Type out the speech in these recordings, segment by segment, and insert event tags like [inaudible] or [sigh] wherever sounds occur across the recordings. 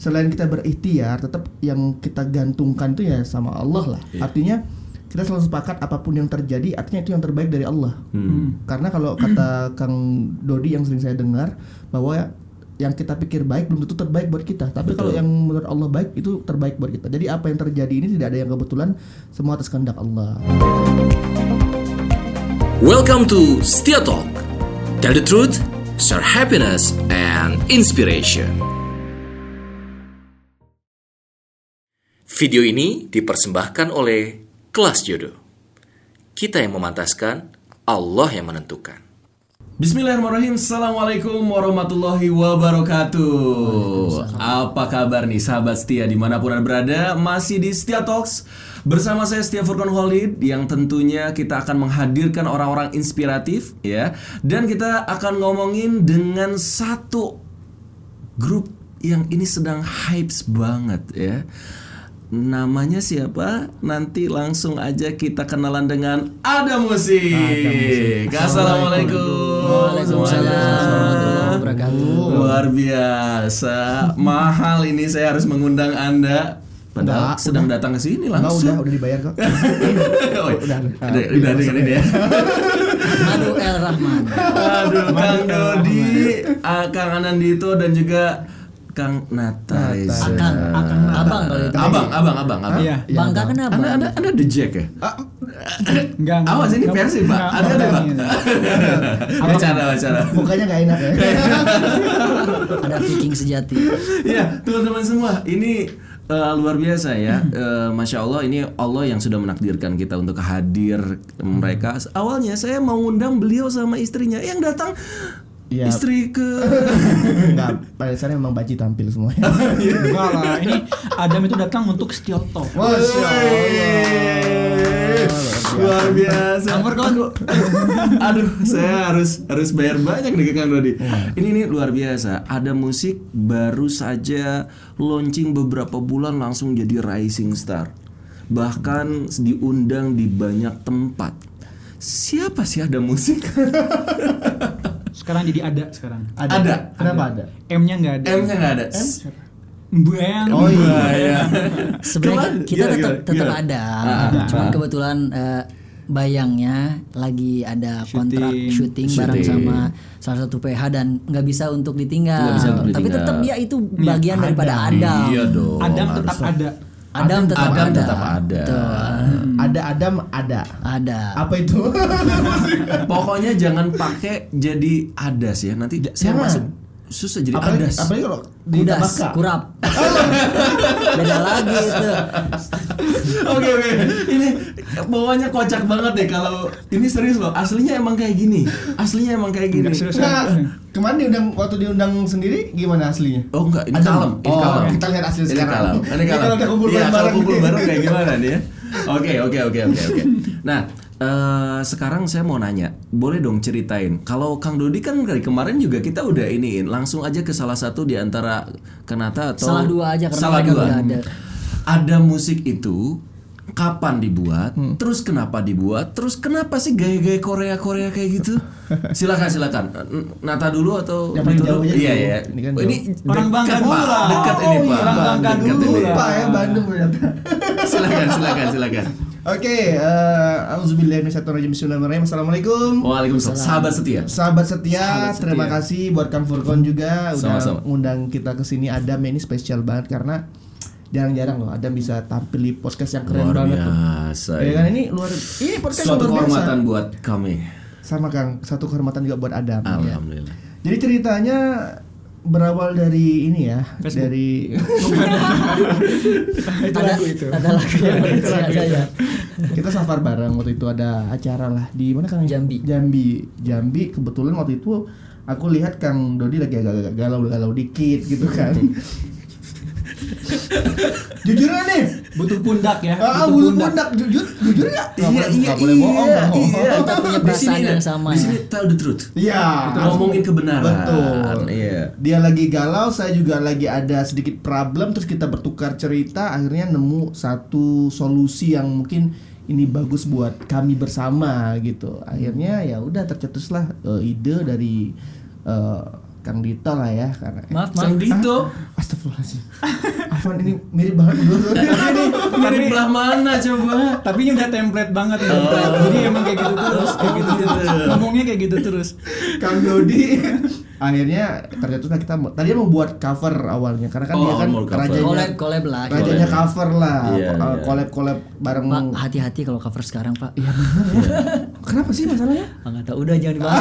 selain kita berikhtiar tetap yang kita gantungkan itu ya sama Allah lah Iya. artinya kita selalu sepakat apa pun yang terjadi artinya itu yang terbaik dari Allah Hmm. karena kalau kata Kang Dodi yang sering saya dengar bahwa yang kita pikir baik belum tentu terbaik buat kita tapi kalau yang menurut Allah baik itu terbaik buat kita jadi apa yang terjadi ini tidak ada yang kebetulan semua atas kehendak Allah Welcome to Setia Talk. Tell the truth, share happiness and inspiration. Video ini dipersembahkan oleh Kelas Jodoh. Kita yang memantaskan, Allah yang menentukan. Bismillahirrahmanirrahim. Assalamualaikum warahmatullahi wabarakatuh. Apa kabar nih sahabat setia di mana pun anda berada? Masih di Setia Talks Bersama saya Setia Furqan Khalid Yang tentunya kita akan menghadirkan orang-orang inspiratif ya. Dan kita akan ngomongin dengan satu grup yang ini sedang hypes banget ya Namanya siapa? Nanti langsung aja kita kenalan dengan Ada Musik. Assalamualaikum. Waalaikumsalam warahmatullahi wabarakatuh. Luar biasa. Mahal ini saya harus mengundang Anda. Padahal Enggak, sedang datang ke sini Enggak langsung. udah udah dibayar kok [laughs] Oh, Udah, udah, udah. udah, dengan ini ya. Rahman. Aduh, Kang Dodi, ah, Kang Anandito dan juga Kang Nata. Reza. Akang, akang, abang kalau itu. Abang, abang, abang, abang. Iya. Bangka kenapa? Anda, anda, anda the Jack ya? Enggak. Awas ini versi pak, ada ada pak. [laughs] Bicara, bicara. mukanya nggak enak ya [laughs] Ada Viking sejati. Iya, teman-teman semua, ini eh, luar biasa ya. Eh, Masya Allah, ini Allah yang sudah menakdirkan kita untuk hadir mereka. Awalnya saya mau undang beliau sama istrinya, yang datang Iya. istri ke. [laughs] Enggak, pada dasarnya memang baci tampil semuanya. [laughs] Enggak lah. Ini Adam itu datang untuk setiap talk. Masya Wih, Luar biasa. Ampun, kawan. Aduh, saya harus harus bayar banyak nih ke Kang Dodi. Ini ini luar biasa. Ada musik baru saja launching beberapa bulan langsung jadi rising star. Bahkan diundang di banyak tempat. Siapa sih ada musik? [laughs] Sekarang jadi ada sekarang. Ada. Ada. Kenapa ada? M-nya nggak ada. M-nya nggak ada. Bang. Oh iya. iya. [laughs] Sebenarnya kita gimana, tetap gimana, tetap gimana? ada. Ah, Cuman ah. kebetulan eh, bayangnya lagi ada kontrak Syuting. syuting bareng sama salah satu PH dan nggak bisa untuk ditinggal. Bisa untuk Tapi ditinggal. tetap dia itu bagian daripada Adam. Adam. Iya dong. Adam harus. tetap ada. Adam tetap Adam ada. tetap ada. Betul. Ada Adam ada. Ada. Apa itu? [laughs] Pokoknya jangan pakai jadi adas ya. Nanti saya Jangan. masuk susah jadi apalagi, adas. apalagi kalau di Kudas, kurap. Beda lagi itu. Oke oke. Ini bawahnya kocak banget deh kalau ini serius loh. Aslinya emang kayak gini. Aslinya emang kayak gini. Enggak. Nah, kemarin diundang waktu diundang sendiri gimana aslinya? Oh enggak, ini kalem. Ini Oh, kalem. kita lihat asli Ini sekarang. kalem. Ini Ini kalem. kalau udah kumpul kalau bareng-bareng. kumpul bareng kayak gimana nih ya? Oke oke oke oke oke. [laughs] Nah eh, sekarang saya mau nanya, boleh dong ceritain. Kalau Kang Dodi kan dari kemarin juga kita udah iniin, langsung aja ke salah satu di antara Kenata atau Salah dua aja karena salah dua. ada. Ada musik itu kapan dibuat, Hmm. terus kenapa dibuat, terus kenapa sih gaya-gaya Korea Korea kayak gitu? silakan [laughs] silakan. Nata dulu atau itu dulu? Iya ya. Ini kan Oh, ini Orang dekat, Bangka Pak. dulu lah. Dekat Oh, ini iya, Pak. orang Bangka Dekat dulu ini. lah. Lupa ya Bandung ternyata. [laughs] silakan silakan silakan. Oke, eh auzubillahi minasyaitonirrajim. Bismillahirrahmanirrahim. Assalamualaikum. Waalaikumsalam. Sahabat setia. Sahabat setia, Sahabat setia. terima kasih buat Kang Furkon juga udah Sama-sama. ngundang kita ke sini. Adam ini spesial banget karena jarang-jarang loh Adam bisa tampil di podcast yang keren Luar banget tuh. biasa. Ya kan ini luar ini podcast Suatu luar biasa. kehormatan buat kami. Sama Kang, satu kehormatan juga buat Adam. ya. Alhamdulillah. Jadi ceritanya berawal dari ini ya, dari [laughs] itu ada, lagu itu. ada lagu [laughs] yang ada ya. kita safar bareng waktu itu ada acara lah di mana Kang? Jambi. Jambi, Jambi. Kebetulan waktu itu aku lihat Kang Dodi lagi agak-agak galau-galau dikit gitu kan. [laughs] jujur nggak nih? Butuh pundak ya. Ah, butuh bulu pundak jujur, jujur? Nggak Iya boleh- iya nggak boleh bohong iya, iya. Kita punya perasaan yang sama Di ya. sini tell the truth. Iya. Ngomongin kebenaran. Betul. Iya. Dia lagi galau, saya juga lagi ada sedikit problem, terus kita bertukar cerita, akhirnya nemu satu solusi yang mungkin ini bagus buat kami bersama gitu. Akhirnya ya udah tercetuslah eh, ide dari eh, Kang Dito lah ya karena Maaf, maaf. Dito. Astagfirullahaladzim Afwan ini mirip banget dulu [laughs] Dari belah mana coba? Tapi ini udah template banget nih. Jadi emang kayak gitu terus, kayak gitu terus. Ngomongnya kayak gitu terus. Kang Dodi akhirnya ternyata kita tadi mau buat cover awalnya karena kan Oh, dia kan rajanya Collab, collab lah. rajanya cover lah Iya, ko- iya. collab collab bareng Pak, hati-hati kalau cover sekarang, Pak. Iya benar ya. Kenapa sih masalahnya? Ah, nggak tahu. Udah jangan dibahas.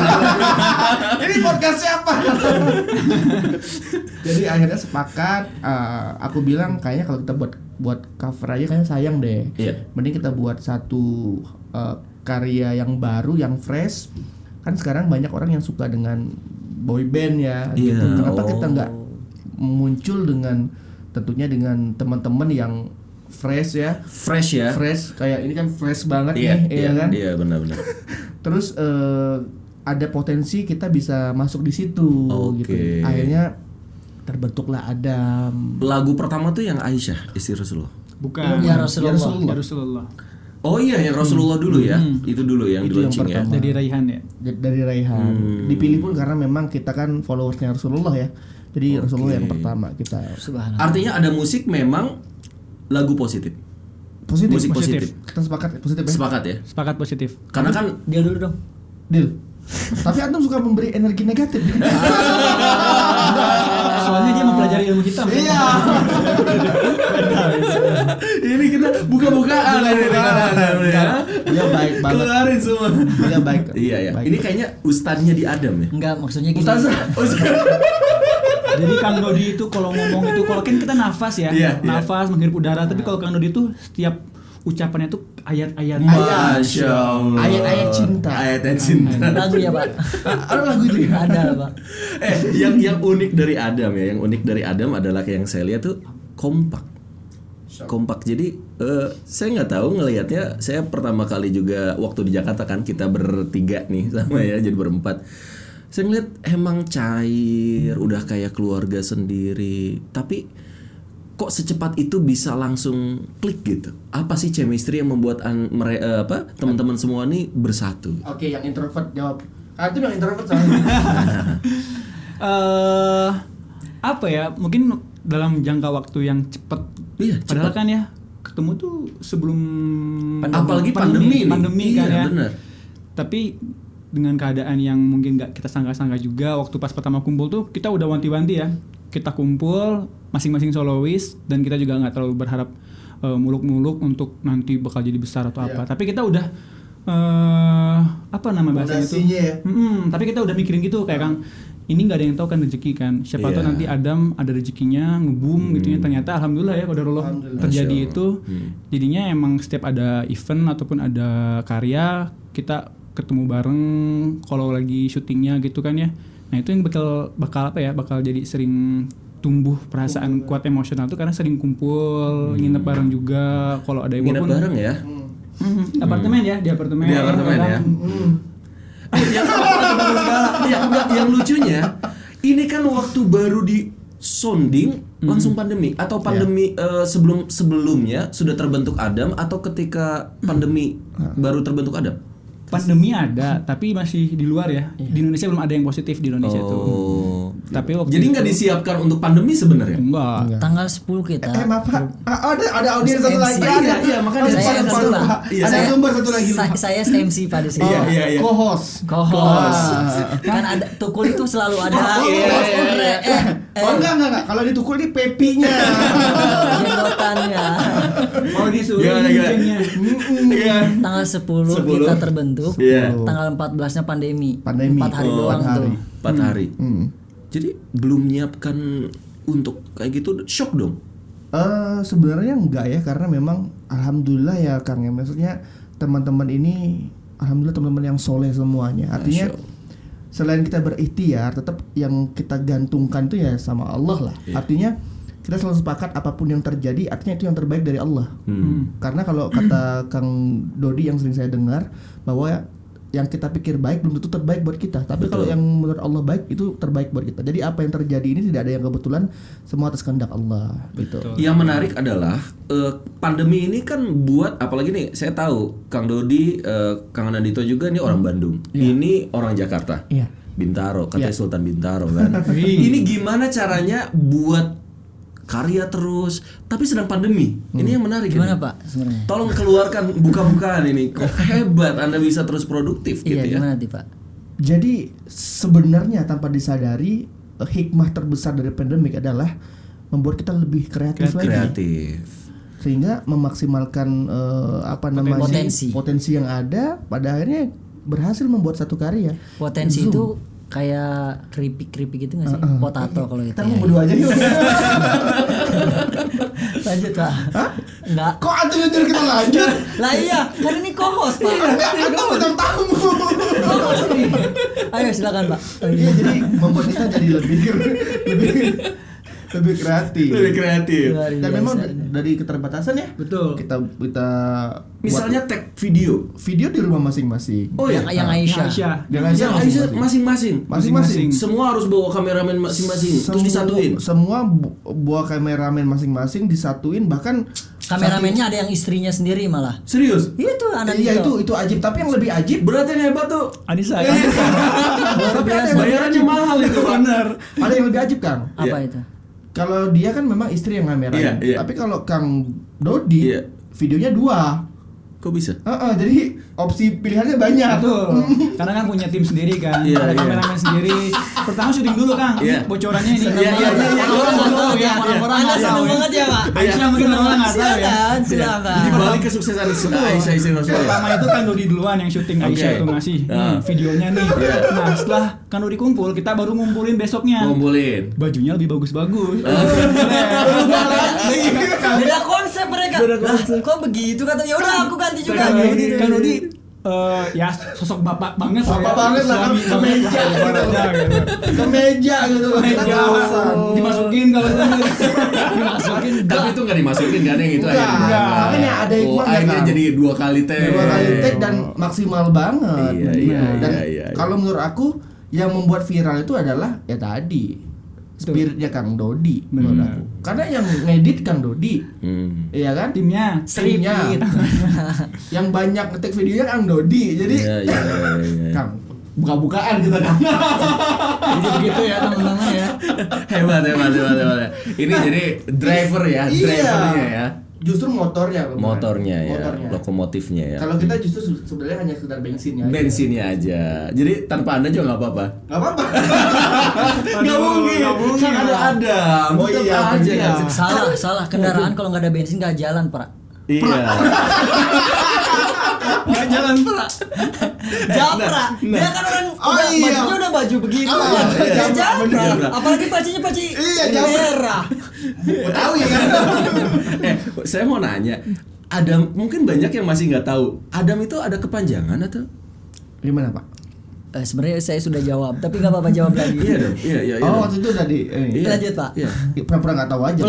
[laughs] Ini podcast siapa? [laughs] Jadi akhirnya sepakat eh, aku bilang kayaknya kalau kita buat buat cover aja kayaknya sayang deh. Iya. Mending kita buat satu eh, karya yang baru yang fresh. Kan sekarang banyak orang yang suka dengan boy band ya Iya, gitu. Kenapa oh. kita nggak muncul dengan tentunya dengan teman-teman yang fresh ya. Fresh ya. Fresh kayak ini kan fresh banget Iya, nih, iya, iya kan? Iya, benar-benar. [laughs] Terus eh, ada potensi kita bisa masuk di situ Oke. gitu. Akhirnya terbentuklah Adam. Lagu pertama tuh yang Aisyah, istri Rasulullah. Bukan. Ya Rasulullah. Rasulullah. Ya Rasulullah. Oh iya, yang Rasulullah dulu ya. Itu dulu yang Itu yang di launching ya. pertama. Dari Raihan ya. Dari Raihan. Hmm. Dipilih pun karena memang kita kan followersnya Rasulullah ya. Jadi Rasulullah yang pertama kita. Subhanallah. Artinya ada musik memang lagu positif. Positif. Musik positif. Kita sepakat positif ya. Sepakat ya. Sepakat positif. Karena kan Dia dulu dong. Deal. Tapi antum suka memberi energi negatif. [laughs] Soalnya mempelajari ilmu hitam. Iya. [laughs] ini kita buka-bukaan ini kadang-kadang ya. Dia baik banget. Keluarin semua. Dia baik. Iya ya. Ini kayaknya ustadznya di Adam ya. Enggak, maksudnya gini. Ustazah. [laughs] Jadi Kang Dodi itu kalau ngomong itu kalau kan kita nafas ya, Iya, iya. nafas menghirup udara. Tapi kalau Kang Dodi itu setiap ucapannya tuh ayat-ayat. Masya Allah. Ayat-ayat cinta. Ayat-ayat cinta. Lagu ya, Pak. [laughs] Ada lagu itu ya? Ada, Pak. eh, yang yang unik dari Adam ya, yang unik dari Adam adalah yang saya lihat tuh kompak. Kompak. Jadi eh, saya nggak tahu ngelihatnya. Saya pertama kali juga waktu di Jakarta kan kita bertiga nih sama ya, jadi berempat. Saya ngeliat emang cair, udah kayak keluarga sendiri. Tapi kok secepat itu bisa langsung klik gitu? Apa sih chemistry yang membuat an- mere- eh, apa teman-teman semua nih bersatu? Oke, yang introvert jawab. Antum yang introvert soalnya. [laughs] eh apa ya? Mungkin dalam jangka waktu yang cepat. Iya, Padahal cepat. kan ya ketemu tuh sebelum Apalagi pandemi, nih. pandemi iya, kan ya. bener. Tapi dengan keadaan yang mungkin nggak kita sangka-sangka juga waktu pas pertama kumpul tuh kita udah wanti-wanti ya kita kumpul masing-masing solois dan kita juga nggak terlalu berharap eh, muluk-muluk untuk nanti bakal jadi besar atau apa tapi kita udah eh apa nama bahasanya itu ya. Mm-mm, tapi kita udah mikirin gitu kayak kang ini nggak ada yang tahu kan rezeki kan siapa tahu Iya. nanti Adam ada rezekinya ngebum gitu ya ternyata alhamdulillah ya qadarullah Alhamdulillah. terjadi Allah. itu Hmm. jadinya emang setiap ada event ataupun ada karya kita ketemu bareng kalau lagi syutingnya gitu kan ya nah itu yang bakal bakal apa ya bakal jadi sering tumbuh perasaan kuat emosional tuh karena sering kumpul nginep bareng juga. Kalau ada Nginep walaupun- bareng ya. Mhm, apartemen ya di apartemen. Di apartemen ya. Eh, yang, yang, enggak, yang lucunya, ini kan waktu baru di sounding langsung pandemi atau pandemi eh, sebelum sebelumnya sudah terbentuk Adam atau ketika pandemi baru terbentuk Adam? Pandemi ada tapi masih di luar ya di Indonesia belum ada yang positif di Indonesia tuh Oh. tapi waktu Jadi nggak disiapkan untuk pandemi sebenarnya? enggak Tanggal 10 kita. Eh maaf Pak. Ah, ada ada audiens satu lagi. Iya, Ada. iya, makanya saya pada satu. Iya. Ada Saya- sumber satu lagi. Sa- saya MC Pak di sini. Iya, iya, iya. Co-host. Co-host. Ah. Kan ada tukul itu selalu ada. Oh, Eh, iya, iya, eh, eh, eh, Oh enggak enggak enggak. Kalau ditukul ini pepinya. jenggotannya. oh disuruh ini gimana? gengnya. Iya. Tanggal 10, 10. kita terbentuk. Iya. Tanggal 14-nya pandemi. Pandemi. 4 hari Oh, doang empat hari. tuh. Empat hari. Hmm. Jadi belum menyiapkan untuk kayak gitu shock dong. Eh sebenarnya enggak ya karena memang alhamdulillah ya Kang ya maksudnya teman-teman ini alhamdulillah teman-teman yang soleh semuanya. Artinya Masya. Selain kita berikhtiar tetap yang kita gantungkan itu ya sama Allah lah. Iya. Artinya kita selalu sepakat apa pun yang terjadi artinya itu yang terbaik dari Allah. Hmm. Karena kalau kata Kang Dodi yang sering saya dengar bahwa yang kita pikir baik belum tentu terbaik buat kita. Tapi Betul. kalau yang menurut Allah baik itu terbaik buat kita. Jadi apa yang terjadi ini tidak ada yang kebetulan semua atas kehendak Allah gitu. Yang menarik adalah eh, pandemi ini kan buat apalagi nih saya tahu Kang Dodi, eh, Kang Nandito juga ini orang Bandung. Ini orang Jakarta. Iya. Bintaro, katanya Ya. Sultan Bintaro kan. [laughs] ini gimana caranya buat karya terus tapi sedang pandemi. Ini yang menarik Gimana ini. Pak sebenarnya? Tolong keluarkan buka-bukaan ini. Kok hebat Anda bisa terus produktif Iya, gitu ya. gimana sih Pak? Jadi sebenarnya tanpa disadari eh, hikmah terbesar dari pandemik adalah membuat kita lebih kreatif lagi. Kreatif. Sehingga memaksimalkan eh, apa namanya Potensi. potensi yang ada pada akhirnya berhasil membuat satu karya. Potensi itu kayak keripik-keripik gitu nggak sih? Potato kalau itu. Kita mau berdua aja yuk. [laughs] Lanjut Pak. Enggak. Kok antum nyuruh kita lanjut? [laughs] Lah iya, kan ini co-host Pak. Enggak, antum bintang tamu. Co-host ini. Ayo silakan Pak. Iya jadi membuat kita jadi lebih [laughs] lebih lebih kreatif. Lebih kreatif. Luar Dan memang dari keterbatasan ya. Betul. Kita kita Misalnya tag video. video di rumah masing-masing. Oh ya. yang, yang Aisyah. Aisyah. Yang Aisyah Aisyah masing-masing. masing-masing. Semua harus bawa kameramen masing-masing terus disatuin. Semua buah kameramen masing-masing disatuin bahkan Kameramennya ada yang istrinya sendiri malah. Serius? Itu anak Iya itu itu ajib tapi yang lebih ajib Berarti yang hebat tuh. Anissa. [laughs] tapi Bayarannya mahal itu benar. ada yang lebih ajib Kang. Apa Iya. itu? Kalau dia kan memang istri yang kamera. Iya, iya. Tapi kalau Kang Dodi Iya. videonya dua. Kok bisa? Heeh, jadi opsi pilihannya banyak. Betul. [laughs] Karena kan punya tim sendiri kan. Iya, ada iya. kameramen sendiri. Pertama syuting dulu Kang. Iya. Ini bocorannya ini. Iya, iya, iya, iya. Orang tahu ya. Orang-orang Anda senang ya. banget ya Pak. Aisyah mungkin orang nggak tahu ya. Silakan, silakan. Di balik kesuksesan Aisyah Rasulullah. Pertama itu kan Dodi duluan yang syuting Aisyah itu ngasih Ah. nih, videonya nih. Iya. Nah setelah kan Dodi kumpul, kita baru ngumpulin besoknya. Ngumpulin. Bajunya lebih bagus-bagus. [laughs] Beda konsep mereka. Lah, kok begitu kata ya udah aku ganti juga. Kan Dodi, Gitu. kan eh, ya sosok bapak banget lah Bapak ya. banget lah, ke meja gitu. gitu. Ke meja gitu. Kita Meja, kelasan. dimasukin kalau [laughs] gitu. Dimasukin Tapi itu nggak dimasukin kan yang itu akhirnya. makanya ada Oh, hikmahnya, akhirnya jadi dua kali tag. dua kali take dan maksimal banget. Iya, iya, dan iya, iya. kalau menurut aku yang membuat viral itu adalah ya tadi spiritnya Kang Dodi menurut aku. Karena yang ngedit Kang Dodi, Hmm. iya kan? Timnya. Timnya. [laughs] yang banyak ngetik videonya Kang Dodi. Jadi Iya, iya, iya, iya. Kang buka-bukaan kita Kang. [laughs] Jadi begitu ya teman-teman ya. hebat, hebat, hebat, hebat. Ini jadi driver ya, drivernya ya. Justru motornya. kebetulan. Motornya ya, Motornya. lokomotifnya ya. Kalau kita justru se- sebenarnya hanya sekedar bensinnya. aja. Bensinnya aja. Jadi tanpa anda juga nggak apa-apa. Gak apa-apa. [laughs] Nggak mungkin. Kan ada ada. Oh iya, aja. iya. nggak. Salah, salah. Kendaraan kalau nggak ada bensin nggak jalan, Pak. Iya. [laughs] Nggak jalan Pak. Japra. Dia kan orang Oh udah, iya. bajunya udah baju begitu. Oh, kan. iya, Dia Japra. Apalagi pacinya paci Iya, Japra. merah. Tahu ya kan. [laughs] eh, saya mau nanya. Adam mungkin banyak yang masih nggak tahu. Adam itu ada kepanjangan atau? Gimana Pak? Eh, sebenarnya saya sudah jawab, tapi nggak apa-apa jawab lagi. Iya dong. Iya, iya, iya. Oh waktu itu udah di ini. Iya. Lanjut, Pak. Iya. Pura-pura nggak tahu aja.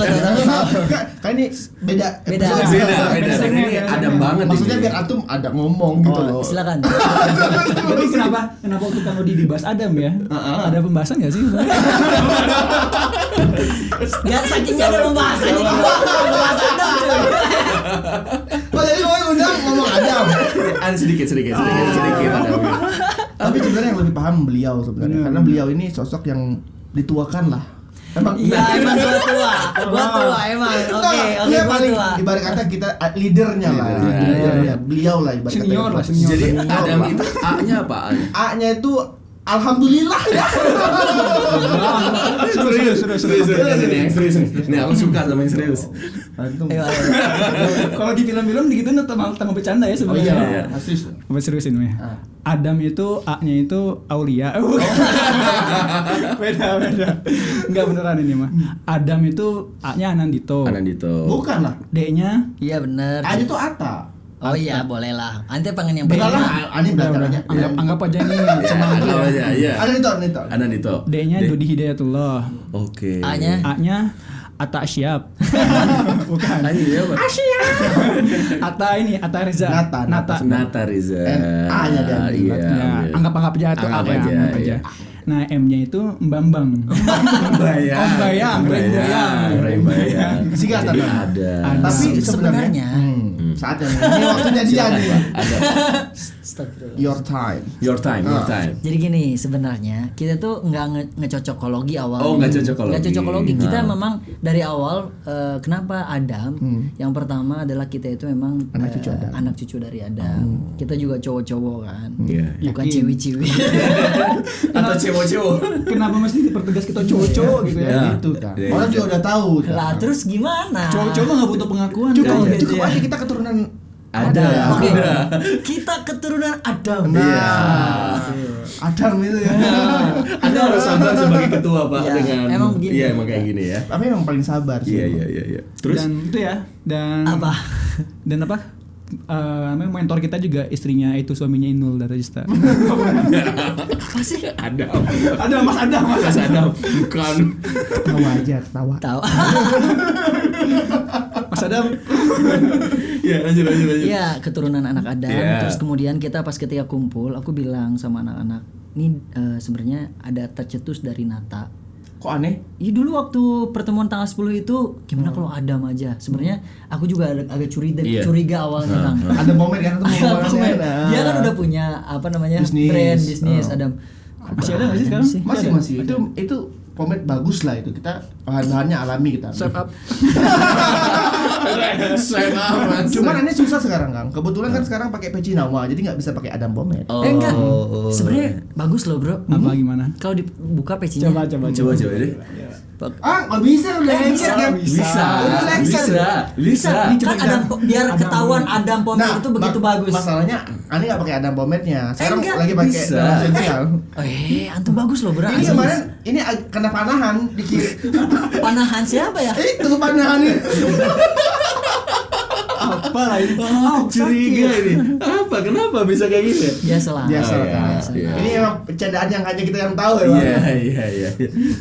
Kan ini beda. Beda. episode. Beda, beda. Beda ini beda Adam segmen. banget Maksudnya ini. biar antum ada ngomong gitu Oh, loh. silakan. [laughs] Tapi kenapa kenapa waktu kan Dodi dibahas Adam ya? Ada pembahasan nggak sih? Nggak sakitnya ada pembahasan [laughs] ini. Pembahasan Adam, cuy. Oh jadi mau undang ngomong Adam. Ada sedikit, sedikit, sedikit, sedikit. Adam. Tapi sebenarnya yang lebih paham beliau sebenarnya karena beliau ini sosok yang dituakan lah. Emang Iya, emang gua tua. Gua tua emang. Oke, Nah, oke gua paling tua. ibarat kata kita uh, leadernya lah. Leadernya. Beliau lah ibarat kata. Senior lah, senior. Jadi Senior Adam itu A-nya apa? A-nya itu Alhamdulillah ya. [laughs] Serius, serius, serius. Ini ini yang serius. Nih aku suka sama yang serius. [laughs] Kalau di film-film gitu tambah tambah bercanda ya Oh sebenarnya. iya, asis. Apa seriusin ya? Ah. Adam itu A-nya itu Aulia. [laughs] beda beda. Enggak beneran ini mah. Adam itu A-nya Anandito. Anandito. Bukan lah. D-nya Iya bener. A-nya itu Ata. Oh iya, boleh lah. Ante pengen yang Benar beda. lah, Ani belakangannya. anggap, aja ini Ya, cuma ada aja, iya. Ada itu, ada itu. Anandito. D-nya. Dodi Hidayatullah. Oke. A-nya? A-nya Ata Syab. [laughs] Bukan. Apa? Ata [laughs] ini Ata Reza. Nata, Nata. Nata Riza. N- A-nya dia. Iya. Ya, anggap-anggap aja Anggap apa ya, aja, anggap iya. aja. Nah, M-nya itu Mbambang. Bayang. Om Bayang, Bayang. Bayang. Si Tiga Jadi tanda. ada. Tapi Se- sebenarnya, hmm, saatnya. Ini waktunya dia nih. Ada. [laughs] Your time. Your time, your Ah. time. Jadi gini sebenarnya kita tuh nggak nge ngecocokologi awal. Oh, nggak cocokologi. Nggak cocokologi. Kita Nah. memang dari awal eh, kenapa Adam? Yang pertama adalah kita itu memang Hmm. Anak eh, cucu Adam. anak cucu dari Adam. Kita juga cowok-cowok kan. Iya. Bukan ciwi-ciwi. [laughs] Atau cewek-cewek. Kenapa mesti dipertegas kita cowok-cowok gitu ya? Ya. Itu kan. Iya, Orang iya. juga udah tahu. kan. lah terus gimana? Cowok-cowok nggak butuh pengakuan. Cukup, kan? Iya, cukup iya. aja kita keturunan Ada. Kita keturunan Adam. Nah, Iya. Adam itu ya. Anda harus sabar sebagai ketua Pak Iya, dengan emang begini. Iya, emang kayak gini ya. Tapi emang paling sabar sih. Iya, iya, iya, iya. Terus dan itu ya dan Apa? dan apa Eh, namanya mentor kita juga istrinya itu suaminya Inul Daratista. Apa sih? ada. ada Mas ada Mas. Mas Adam bukan. Tawa aja, tawa. Tahu. Mas Adam. Iya, lanjut lanjut lanjut. Iya, keturunan anak Adam. Iya. Terus kemudian kita pas ketika kumpul, aku bilang sama anak-anak, ini eh, sebenarnya ada tercetus dari Nata. Kok aneh? Iya dulu waktu pertemuan tanggal 10 itu gimana kalau Adam aja? Sebenarnya aku juga agak, agak curiga, Iya. curiga awalnya Kang. Ada momen kan Ada momen. Dia kan udah punya apa namanya Bisnis. brand bisnis Oh. Adam. Masih ada nggak sih sekarang? Masih Ada? masih. Itu itu pomade bagus lah itu. Kita bahan-bahannya alami kita. Swipe up. [laughs] Cuman ini susah sekarang Kang. Kebetulan kan sekarang pakai peci nawa, jadi nggak bisa pakai Adam pomade. Oh, eh enggak. oh. Sebenarnya bagus loh, Bro. Apa gimana? Kalau dibuka pecinya. Coba coba Coba coba deh. Ah, nggak bisa udah Eh, lengket bisa? Bisa. Lengket. Bisa. Bisa. Kan Adam biar ketahuan Adam pomade Nah, itu begitu ma- bagus. Masalahnya, Ani nggak pakai Adam pomade-nya. Sekarang enggak. lagi pakai Bisa. Oh, eh, antum bagus loh, Bro. Ini kemarin ini kena panahan dikit. panahan siapa ya? Itu panahan ini. [laughs] Apa lah ini? Oh, curiga ini. Apa? Kenapa bisa kayak gini? ya? Biasa lah. Biasa Oh, lah, iya, Kang. iya. Ini emang bercandaan yang hanya kita yang tahu ya. Iya, iya, iya.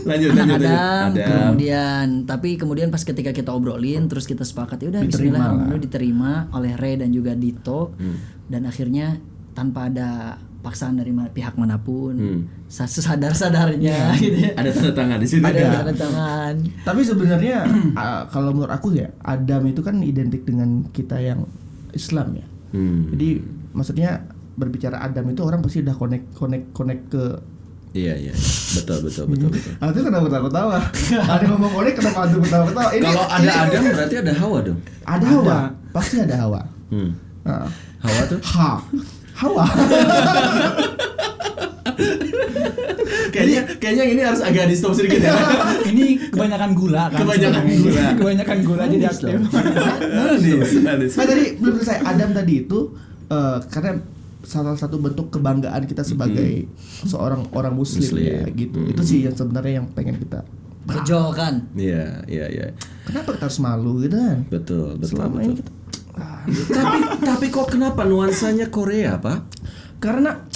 Lanjut lanjut. Adam. kemudian tapi kemudian pas ketika kita obrolin terus kita sepakat ya udah Diterima Bismillahirrahmanirrahim lah. diterima oleh Ray dan juga Dito Hmm. dan akhirnya tanpa ada paksaan dari pihak mana pun Hmm. sadar sadarnya gitu ya Ada tanda tangan di situ. ada ya? tanda tangan Tapi sebenarnya [clears throat] ah, kalau menurut aku ya Adam itu kan identik dengan kita yang Islam ya. Hmm. Jadi maksudnya berbicara Adam itu orang pasti udah connect connect connect ke Iya, iya. Betul, betul, betul, betul. Ah, itu kenapa ketawa ketawa? [laughs] ada yang ngomong connect kenapa Adam ketawa ketawa? Ini Kalau ada Adam berarti ada Hawa dong. ada Hawa, pasti ada Hawa. Hmm. Ah. Hawa tuh Ha, Hawa. kayaknya kayaknya ini harus agak di stop sedikit ya. [laughs] Ini kebanyakan gula kan? Kebanyakan sebenarnya. gula. [laughs] kebanyakan gula jadi aktif. Nah tadi belum selesai Adam tadi itu eh, karena salah satu bentuk kebanggaan kita sebagai seorang orang muslim, Muslim. ya gitu. Mm. Itu sih yang sebenarnya yang pengen kita. kejokan Iya, iya, iya. Kenapa kita harus malu gitu kan? Betul, betul, Selama betul. ini kita tapi tapi kok kenapa nuansanya Korea, Pak? karena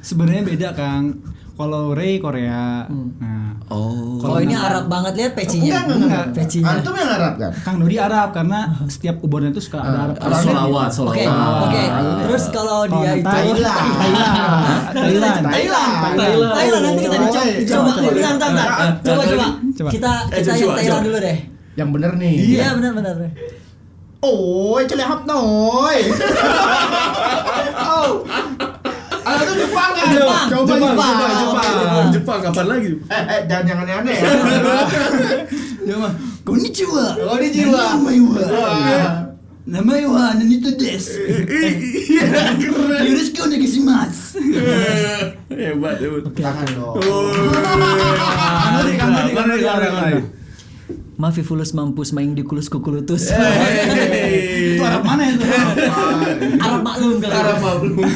Sebenarnya beda Kang. Kalau Ray Korea. Nah, Oh. kalau ini Arab banget lihat pecinya enggak enggak enggak. pecinya Antum yang Arab kan? Kang Dodi Arab karena setiap ubonnya itu suka ada Arab. Harus solawat, solawat. oke oke terus kalau dia itu Thailand, Thailand, Thailand, Thailand. Thailand. Nanti kita Oh, coba coba Coba, kita Eh, kita coba, yang Thailand dulu deh Yang bener nih. iya benar Oh, cele hap noy. oh. Ah, itu Jepang kan? Jepang. Coba Jepang, Jepang. Jepang, Jepang, Jepang, Jepang, kapan lagi? Eh, eh, jangan jangan aneh ya. Ya mah. Konnichiwa. Oh, ini jiwa. Namaiwa. Wah. Namaiwa Nanito desu. Keren. Yoroshiku onegaishimasu. Hebat, hebat. Jangan dong. Kanori, kanori, kanori. Mafifulus mampus maing dikulus kukulutus Itu Arab mana itu? Arab maklum kali Arab maklum.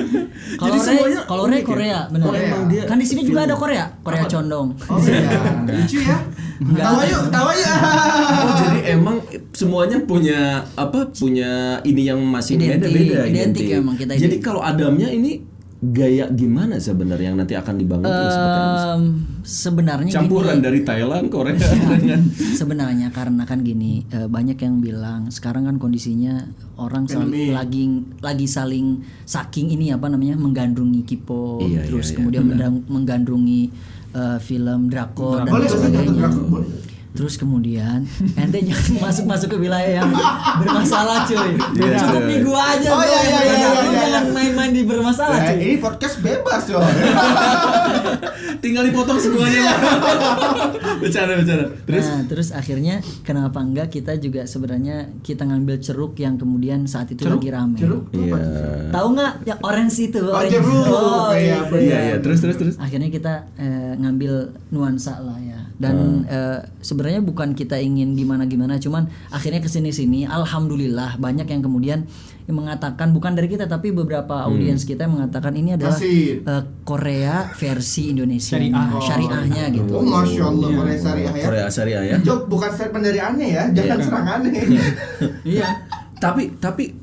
[laughs] kalau semuanya kalau ya? Korea benar Korea. Kan di sini juga ada Korea Korea condong Oh iya. Lucu ya. Tawa yuk, tawa yuk. Oh, jadi emang semuanya punya apa? Punya ini yang masih Identik, beda-beda. identik emang kita Jadi kalau Adamnya ini gaya gimana sebenarnya yang nanti akan dibangun? Em, sebenarnya Campuran gini, dari Thailand, Korea dengan sebenarnya karena kan gini eh, banyak yang bilang sekarang kan kondisinya orang sal- Pandemi. lagi lagi saling saking ini apa namanya menggandrungi K-pop Iya, terus iya, iya, kemudian mendang- menggandrungi eh, film drakor dan sebagainya boleh. Terus kemudian ente jangan [laughs] masuk-masuk ke wilayah yang bermasalah cuy. Iya, Cukup iya. di gua aja. Oh, iya, yang iya, iya, iya, iya. Jangan main-main di bermasalah Nah, cuy. ini podcast bebas coy. [laughs] Tinggal dipotong semuanya [laughs] bercanda bercanda. Terus Nah, terus akhirnya kenapa enggak kita juga sebenarnya kita ngambil ceruk yang kemudian saat itu lagi rame. Jeruk. Iya. Tahu nggak yang orange itu? Oh, orange. jeruk. Oh, Iya, gitu. Iya iya terus terus terus. akhirnya kita eh, ngambil nuansa lah ya dan eh, sebenarnya bukan kita ingin gimana gimana cuman akhirnya ke sini sini alhamdulillah banyak yang kemudian yang mengatakan bukan dari kita tapi beberapa audiens kita yang mengatakan ini adalah eh, Korea versi Indonesia Syariah. syariahnya gitu Oh masya Allah Korea Syariah ya. Korea Syariah ya. Itu bukan statement dari aneh ya, jangan serang aneh. [laughs] Iya. Tapi tapi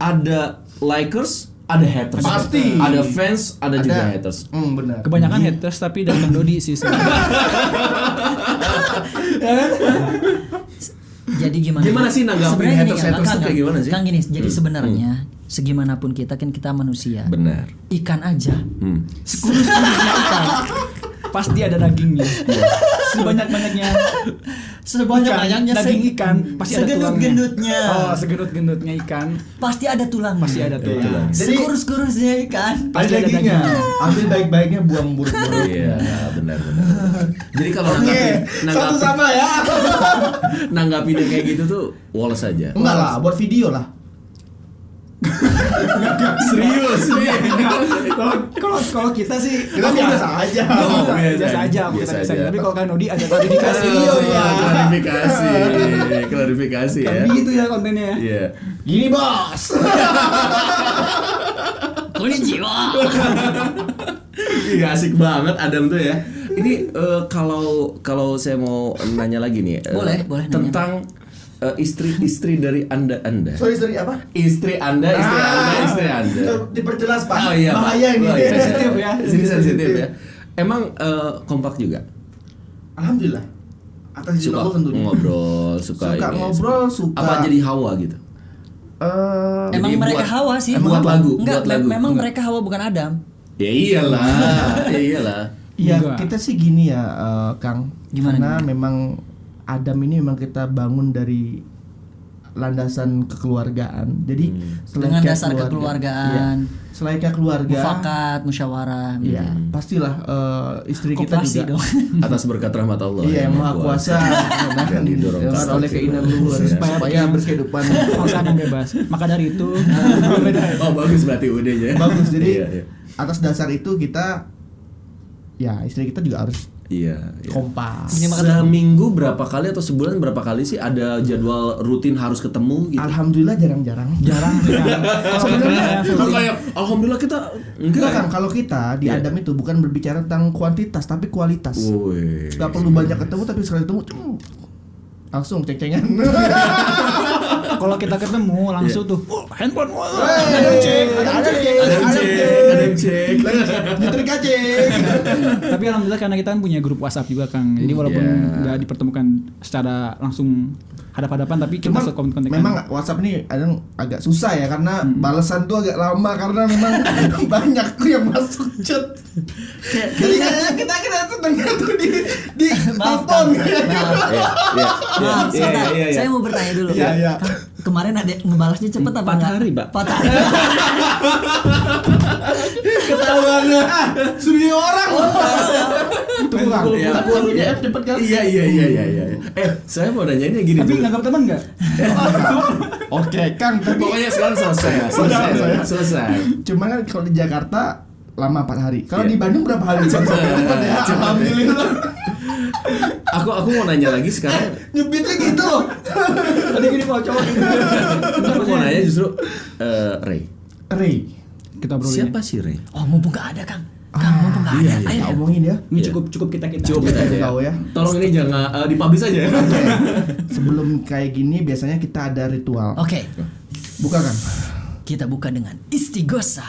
ada likers, ada haters. Pasti. Ada fans, ada, juga haters. Hmm benar. Kebanyakan haters tapi dari Kang Dodi sih. jadi gimana Gimana sih nanggapin Sebenarnya gini, tuh Kang, kayak gimana sih? Kang gini jadi sebenarnya segimanapun kita kan kita manusia Benar. ikan aja Hmm. Sekurus-kurusnya ikan. Pasti ada dagingnya. [laughs] Sebanyak-banyaknya sebanyak-banyaknya Ikan, daging ikan pasti ada tulangnya. Oh, segendut-gendutnya ikan pasti ada tulang pasti ada tulang. Jadi- sekurus-kurusnya ikan Ada Pasti ada dagingnya. Ambil baik-baiknya, buang buruk-buruk. Iya, benar benar. Jadi kalau Oke, nanggapin satu sama ya. [laughs] nanggapin yang kayak gitu tuh woles aja. Enggak lah, buat video lah. Serius nih. Kalau kalau kalau kita sih Kita biasa aja. Biasa, aja. Biasa kita biasa aja. aja. Tapi kalau Kang Dodi ada klarifikasi Video Oh, ya. Klarifikasi, klarifikasi ya. Kan gitu ya kontennya ya. Iya. Gini bos. [laughs] konnichiwa Iya asik banget Adam tuh ya. Ini eh, kalau kalau saya mau nanya lagi nih eh, Boleh, boleh nanya. tentang eh, istri-istri dari anda anda. Sorry sorry apa? Istri anda, istri anda, istri anda. Diperjelas pak. Oh iya. Bahaya ini. Oh, iya. Sensitif ya. [laughs] Sini sensitif ya. Emang eh, kompak juga. Alhamdulillah. Atas izin Suka Allah tentunya. ngobrol, suka, Suka ini, ngobrol, suka- Apa jadi hawa gitu? Eh, emang Jadi mereka buat- hawa sih buat lagu, enggak buat lagu. memang Enggak. mereka hawa bukan Adam Ya iyalah, [laughs] ya iyalah. Iya, Enggak. kita sih gini ya, eh, Kang. Gimana, Karena memang Adam ini memang kita bangun dari landasan kekeluargaan. Jadi selain Dengan dasar keluarga- kekeluargaan. iya. selain keluarga, mufakat musyawarah gitu. iya, pastilah eh, istri kita Koperasi juga. dong [laughs] Atas berkat rahmat Allah. Iya, yang maha kuasa Dan didorong oleh keinginan luhur Iya. supaya berkehidupan Pasangan bebas. Maka dari itu [laughs] Oh bagus berarti udahnya. bagus. Jadi Iya, iya. atas dasar itu kita ya istri kita juga harus Iya. iya. kompak. Seminggu berapa kali atau sebulan berapa kali sih ada jadwal rutin harus ketemu gitu? Alhamdulillah jarang-jarang. jarang. [laughs] Sebenarnya kayak alhamdulillah kita Enggak enggak kan kalau kita di Iya. Adam itu bukan berbicara tentang kuantitas tapi kualitas. Woi. Gak perlu banyak ketemu tapi sekali ketemu langsung ceng-cengan. [laughs] kalau kita ketemu langsung tuh oh, handphone wah. Ada cek, ada cek, Ada cek, ada cek. Nyetrika cek. Tapi alhamdulillah karena kita kan punya grup WhatsApp juga Kang. Jadi walaupun Iya. nggak dipertemukan secara langsung hadap-hadapan tapi kita Cuma suka konten memang WhatsApp ini kadang agak susah ya karena balasan tuh agak lama karena memang [laughs] banyak tuh yang masuk chat. Jadi kayaknya kita kita tuh dengar tuh di di telepon. Iya, iya. Iya, iya, iya. saya mau bertanya dulu Iya, iya. Kang, kemarin ada ngebalasnya cepet apa Empat enggak hari, Pak. empat hari Ketahuan [laughs] ah, studio orang. Tunggu Kang. Iya. Aku ya cepet kan. Iya iya iya iya iya. Eh, saya mau nanyainnya gini Tapi dulu. nganggap teman nggak? [laughs] Oke, Kang, tapi Pokoknya sekarang selesai ya, selesai, selesai. Cuman kan kalau di Jakarta lama 4 hari. Kalau Iya. di Bandung berapa hari? Cepet, ya. Alhamdulillah. Aku aku mau nanya lagi sekarang. Nyebitnya gitu loh. Tadi gini mau cowok. Aku mau nanya justru eh, Ray. Ray. Kita Siapa sih Ray? oh mumpung nggak ada Kang Kang mumpung nggak ada iya, ayo omongin ya. Ini Iya. cukup cukup kita kita. Coba Kita aja ya. tahu ya. Tolong ini jangan eh, dipublish aja ya. Sebelum kayak gini biasanya kita ada ritual. oke Buka kan? kita buka dengan istighosa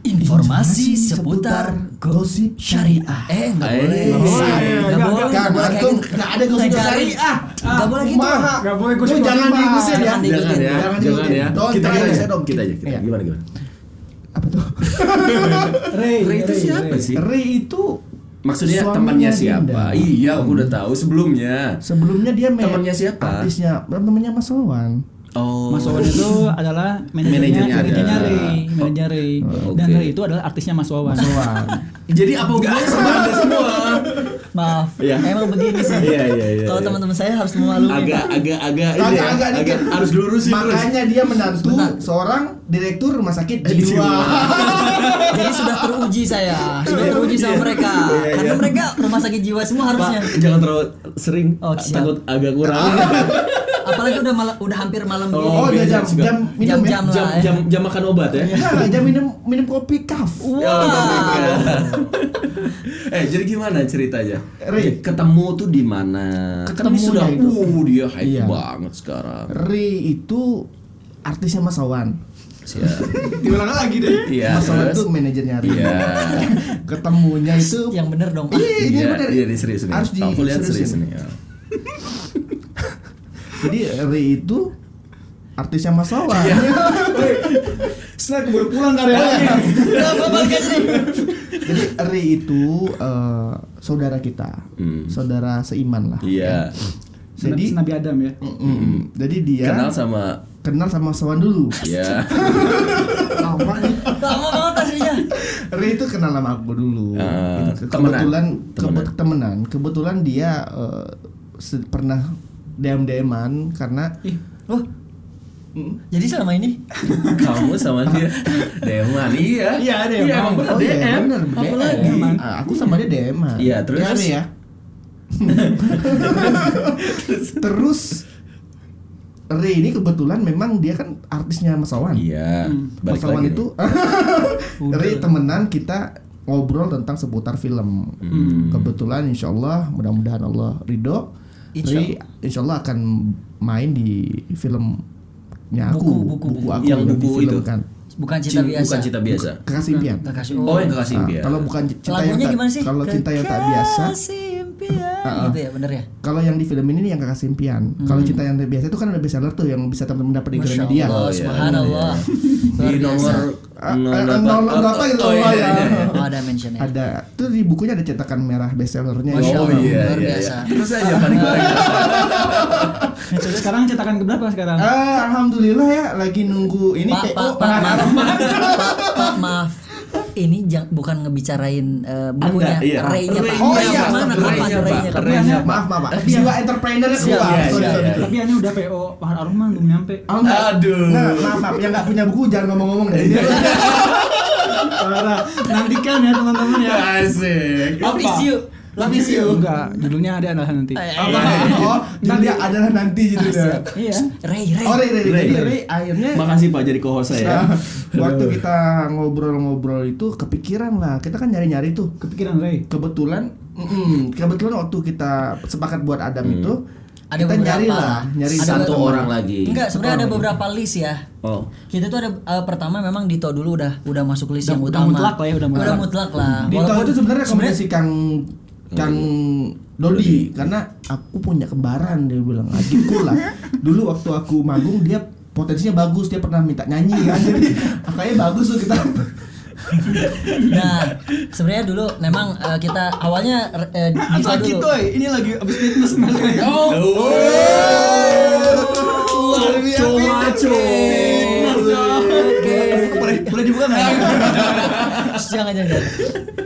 informasi seputar gosip syariah eh nggak Eh, boleh nggak boleh. nggak boleh Kan, nggak boleh ada gosip syariah. nggak boleh gitu. Nggak boleh Lu gosip jangan diikutin ya. Jangan Jangan ya, Jangan ya. Kita aja, kita aja. Iya. Gimana gimana? Apa tuh? [laughs] Ray, Ray itu siapa Ray. sih? Ray itu Maksudnya temannya siapa? Dinda. Iya, aku udah tahu sebelumnya. Sebelumnya dia Temannya siapa? Artisnya namanya Mas Wawan. Oh. Mas Wawan itu adalah Manajernya manajernya ada. manajernya Ray, manajernya Ray. Dan. Ray itu adalah artisnya Mas Wawan. Wawan. Jadi apa hubungannya sama Anda semua? Maaf, Iya. emang begini sih. Iya, iya, iya, Kalau iya. teman-teman saya harus memaklumi. Agak agak agak ini ya, Agak-agak agak dikit. harus dilurusin terus. Makanya dia menantu seorang direktur rumah sakit jiwa. [laughs] Jadi sudah teruji saya, sudah teruji sama mereka. Iya, Karena iya. mereka rumah sakit jiwa semua harusnya. Jangan terlalu sering. Oh, takut agak kurang. [laughs] Apalagi udah malam, udah hampir malam Oh, begini. Oh, biasa jam jam minum ya. lah. jam, jam jam makan obat ya. Nah, jam minum minum kopi kaf. eh jadi gimana ceritanya? Ri. Ketemu tuh di mana? Kan ini Ketemunya sudah itu. uh dia hype Iya. banget sekarang. Ri itu artisnya Mas Wawan. Siap. [laughs] Diulang lagi deh. Iya. Mas Wawan terus? itu manajernya Ri. Iya. [laughs] Ketemunya itu Yang bener dong. Iya, ini Iya, bener. iya, ini serius nih. Harus di Aku lihat serius seriusin. nih. [laughs] ya. Jadi Ri itu artisnya Mas Wawan. Iya. [laughs] Setelah keburu pulang aja nih. Jadi Ri itu eh, saudara kita, Hmm. saudara seiman lah. Iya. Jadi Nabi Adam ya. Mm-mm. jadi dia Kenal sama kenal sama Mas Wawan dulu. ya. [laughs] Lama nih. Lama banget aslinya. Ri itu kenal sama aku dulu. Ah, Gitu. temenan. Kebetulan Temenan. kebe- temenan. Kebetulan dia se- pernah DM DMan karena Ih, Oh, jadi selama ini [laughs] Kamu sama dia Deman iya. Iya, Deman. Iya, emang bener Oh iya, DM. bener, Apa DM. lagi? Ah, aku sama dia DM. -an. Iya, terus? Ya, ya. [laughs] terus Ri ini kebetulan memang dia kan artisnya Mas Wawan. Iya. Balik Mas Wawan lagi itu [laughs] Ri temenan kita ngobrol tentang seputar film. Hmm. Kebetulan insya Allah mudah-mudahan Allah ridho. Insya Ri insya Allah akan main di filmnya aku, Buku, buku, buku. aku Yang udah buku itu? difilmkan. bukan cinta Cin- biasa. Bukan cinta biasa. Kekasih impian. Kekasih. Oh, yang kekasih impian. kalau bukan cinta yang Lagunya tak, gimana sih? kalau cinta yang tak biasa, Kekasih impian. Ah, ah. Gitu ya, bener ya? kalau yang di film ini nih yang kekasih impian. Kalau cinta yang biasa itu kan ada bestseller tuh yang bisa teman-teman dapat di Masya Gramedia. Allah, iya. subhanallah. Luar Di nomor. Ah, nol ah, delapan- nol berapa gitu, Oh, iya, oh, iya, ya. iya. Oh, ada mentionnya. Ada tuh di bukunya ada cetakan merah bestsellernya. Masya ya. Oh iya, luar iya, biasa. iya. Terus aja goreng. [laughs] sekarang cetakan keberapa sekarang? Ah, alhamdulillah ya lagi nunggu ini Pak, PO Pak, Pak, maaf. [laughs] Pak, maaf. Ini jang, bukan ngebicarain eh, bukunya, Anda, iya. Ray-nya Pak. Ray-nya, Oh iya, Pak. mana? Kapan Pak. Ray-nya? Kapan? Pak. Maaf, maaf, maaf. Jiwa entrepreneur keluar. iya, iya, iya. Tapi ini udah PO Pak Arman belum nyampe. Oh, enggak. Aduh. Nah, maaf, maaf. Yang nggak punya buku jangan ngomong-ngomong deh. [laughs] Parah. Nantikan ya teman-teman ya. Asik. You. Love is you. Enggak, judulnya ada adalah nanti. Eh, eh, Apa? eh. Oh, Julia adalah nanti judulnya. Iya. Ray, Ray. Oh, Ray, Ray, Ray. Akhirnya Makasih Pak jadi co-host saya. Nah, waktu kita ngobrol-ngobrol itu kepikiran lah. Kita kan nyari-nyari tuh. Kepikiran Ray. Kebetulan, kebetulan waktu kita sepakat buat Adam itu, Ada kita beberapa. nyari lah, nyari Ada Satu teman. orang lagi. Enggak, sebenarnya ada beberapa list ya. Oh. Kita tuh ada eh, pertama memang Dito dulu udah udah masuk list Udah- yang udah utama. mutlak lah ya, udah mutlak. mutlak lah. Dito Walaupun itu sebenarnya rekomendasi Kang Kang Dodi karena aku punya kembaran dia bilang. Adikku lah. [laughs] Dulu waktu aku manggung dia potensinya bagus dia pernah minta nyanyi kan. Jadi kayaknya bagus tuh kita. Nah, sebenarnya dulu memang eh, kita awalnya eh, [laughs] Dito dulu. ini lagi abis fitness Oh. Cuma Oke. Boleh boleh dibuka nggak? [laughs] Jangan jangan. jangan.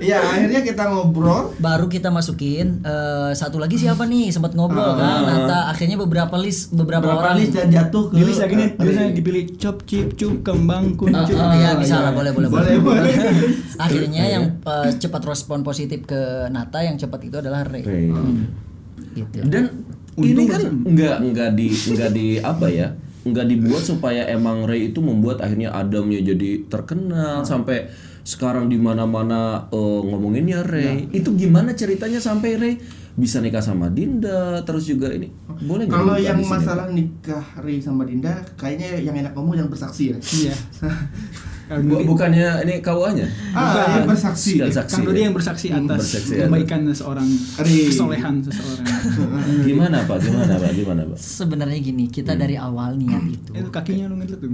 ya akhirnya kita ngobrol Baru kita masukin eh, satu lagi siapa nih sempat ngobrol kan. Nata akhirnya beberapa list beberapa, berapa orang. list dan jatuh ke list lagi nih, tulisannya dipilih cop cip cup kembang kuncup. Ah, Iya ah, bisa iya. lah boleh boleh Boleh, boleh. [laughs] Akhirnya yang eh, cepat respon positif ke Nata yang cepat itu adalah Ray. Ray. Gitu. Dan ini kan nggak nggak di nggak di apa ya nggak dibuat supaya emang Ray itu membuat akhirnya Adamnya jadi terkenal sampai sekarang di mana-mana eh, ngomonginnya Ray. Itu gimana ceritanya sampai Ray bisa nikah sama Dinda? Terus juga ini boleh nggak Kalau yang masalah nikah Ri sama Dinda, kayaknya yang enak ngomong yang bersaksi ya. Iya. [laughs] Kang Bu- bukannya ini KUA-nya Ah, yang bersaksi. Saksi Kang Dodi ya? yang bersaksi atas Bersaksi kebaikan seseorang, Ri. kesolehan seseorang. [laughs] gimana pak? Gimana pak? Gimana pak? Sebenarnya gini, kita dari awal niat itu. Itu kakinya lu ngeliat tuh.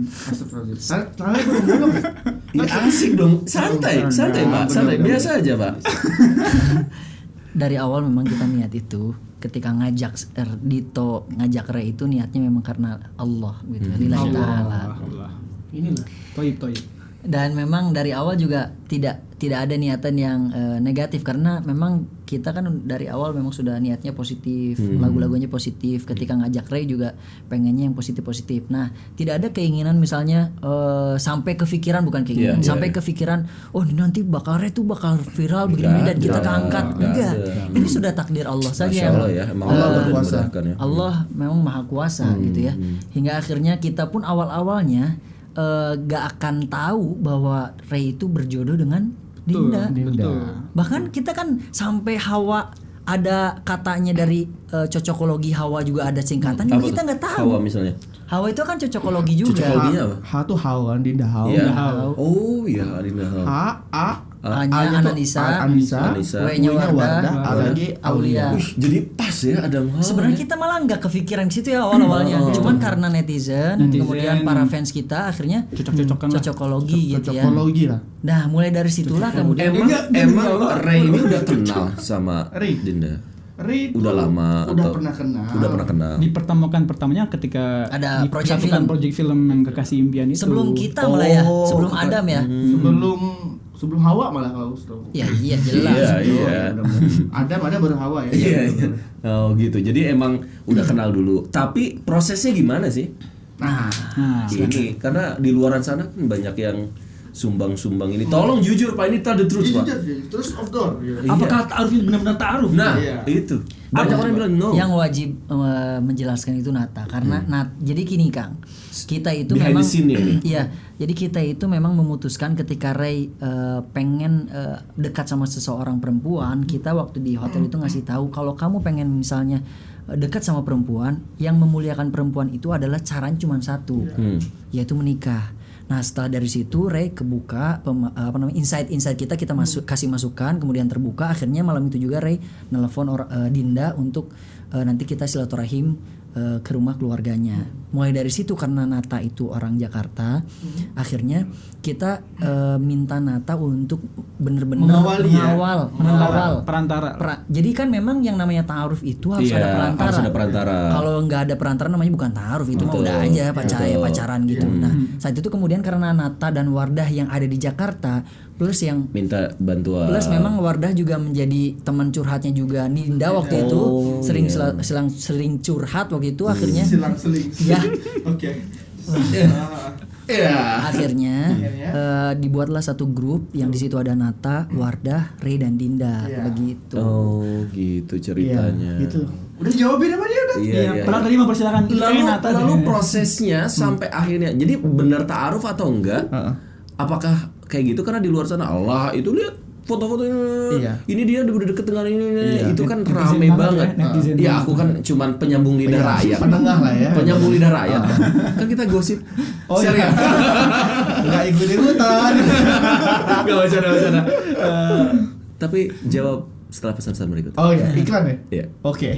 Ini asik dong. Santai santai pak. Santai. Biasa aja pak. [laughs] Dari awal memang kita niat itu ketika ngajak er, Dito ngajak Ray itu niatnya memang karena Allah gitu. Lillahi taala Allah. Inilah. Toib toib. Dan memang dari awal juga tidak tidak ada niatan yang eh, negatif. Karena memang kita kan dari awal memang sudah niatnya positif lagu-lagunya positif. Ketika ngajak Ray juga pengennya yang positif positif nah tidak ada keinginan misalnya eh, sampai kepikiran bukan keinginan Iya, iya, sampai kepikiran oh nanti bakal Ray tuh bakal viral begini dan kita keangkat enggak ini sudah takdir Allah saja. Masya Allah ya emang Allah memudahkan ya. Allah memang maha kuasa gitu ya. Hingga akhirnya kita pun awal-awalnya eh, gak akan tahu bahwa Ray itu berjodoh dengan Dinda. Betul. Bahkan kita kan sampai Hawa ada katanya dari eh, cocokologi Hawa juga ada singkatan Apa kita nggak tahu. Hawa misalnya Hawa itu kan cocokologi juga. Cocokologinya apa H tuh Hau kan, Dinda Hau. Iya. Hau. Oh iya Adinda Hau. H A A-nya A-nya Ananisa, A- Anissa, Anissa. W-nya Wardah, Wardah, A lagi Aulia. Wih, jadi pas ya Adam Hau Sebenarnya kita malah nggak kepikiran ke situ ya awal-awalnya. Cuman karena netizen, Netizen. kemudian para fans kita akhirnya Cocok-cocokan lah. cocokologi gitu ya. Cocokologi lah. Nah, mulai dari situlah kemudian Emang emang Ray ini udah kenal sama Ray. Dinda. Ri Udah lama udah atau- pernah kenal. Udah pernah kenal. Dipertemukan pertamanya ketika Ada project dipersatukan film. project film yang kekasih impian itu. sebelum kita malah ya, Oh, sebelum kita- Adam ya. Sebelum sebelum Hawa malah kalau setahu. Ya iya jelas. Iya, iya. Adam ada baru Hawa ya. Iya, iya. Oh gitu. Jadi emang udah kenal dulu. Tapi prosesnya gimana sih? Nah, Nah, Ini karena di luaran sana kan banyak yang sumbang-sumbang ini. Tolong jujur Pak, ini tell the truth, Pak. terus of door. Iya. apakah ta'aruf ini benar-benar ta'aruf? Nah, Iya. itu. Banyak orang bilang no. Yang wajib eh, menjelaskan itu Nata karena Nat jadi gini Kang. Kita itu Hmm. Behind memang ya. [clears throat] Iya, jadi kita itu memang memutuskan ketika Ray eh, pengen eh, dekat sama seseorang perempuan, kita waktu di hotel itu ngasih tahu kalau kamu pengen misalnya dekat sama perempuan, yang memuliakan perempuan itu adalah caranya cuma satu, Hmm. yaitu menikah. Nah setelah dari situ Ray kebuka pema- apa namanya insight-insight kita kita masuk kasih masukan kemudian terbuka. Akhirnya malam itu juga Ray nelpon or- eh, Dinda untuk eh, nanti kita silaturahim eh, ke rumah keluarganya. Mulai dari situ karena Nata itu orang Jakarta, akhirnya kita eh, minta Nata untuk Mengawali ya? mengawal, Perantara, mengawal. perantara. Pra- jadi kan memang yang namanya ta'aruf itu harus Iya, ada perantara. harus ada perantara. Kalau nggak ada perantara namanya bukan ta'aruf itu mah Betul, udah aja pacaran betul. pacaran gitu. Nah, saat itu kemudian karena Nata dan Wardah yang ada di Jakarta plus yang Minta bantuan. plus memang Wardah juga menjadi teman curhatnya juga Ninda waktu itu Oh, sering iya. sela- selang sering curhat waktu itu akhirnya silang-seling. ya [laughs] Oke. Iya. [laughs] akhirnya Akhirnya? eh, dibuatlah satu grup yang di situ ada Nata, Wardah, Ray dan Dinda Iya. begitu. Oh, gitu Iya, ceritanya. gitu. Udah jawabin apa dia udah? Iya, Iya, iya. padahal tadi mempersilakan lalu Nata lalu deh. prosesnya sampai akhirnya jadi benar taaruf atau enggak Heeh. apakah kayak gitu karena di luar sana Allah itu lihat foto-foto ini Iya. ini dia udah deket dengan ini. Iya. itu kan Netizen rame banget banget ya, ya aku kan cuman penyambung lidah Iya, rakyat penengah lah ya. penyambung lidah rakyat kan kita gosip Oh iya. Enggak [laughs] ikut-ikutan. [laughs] Gak bercanda bercanda Eh, tapi jawab setelah pesan-pesan berikut Oh iya, iklan ya? Iya. Oke.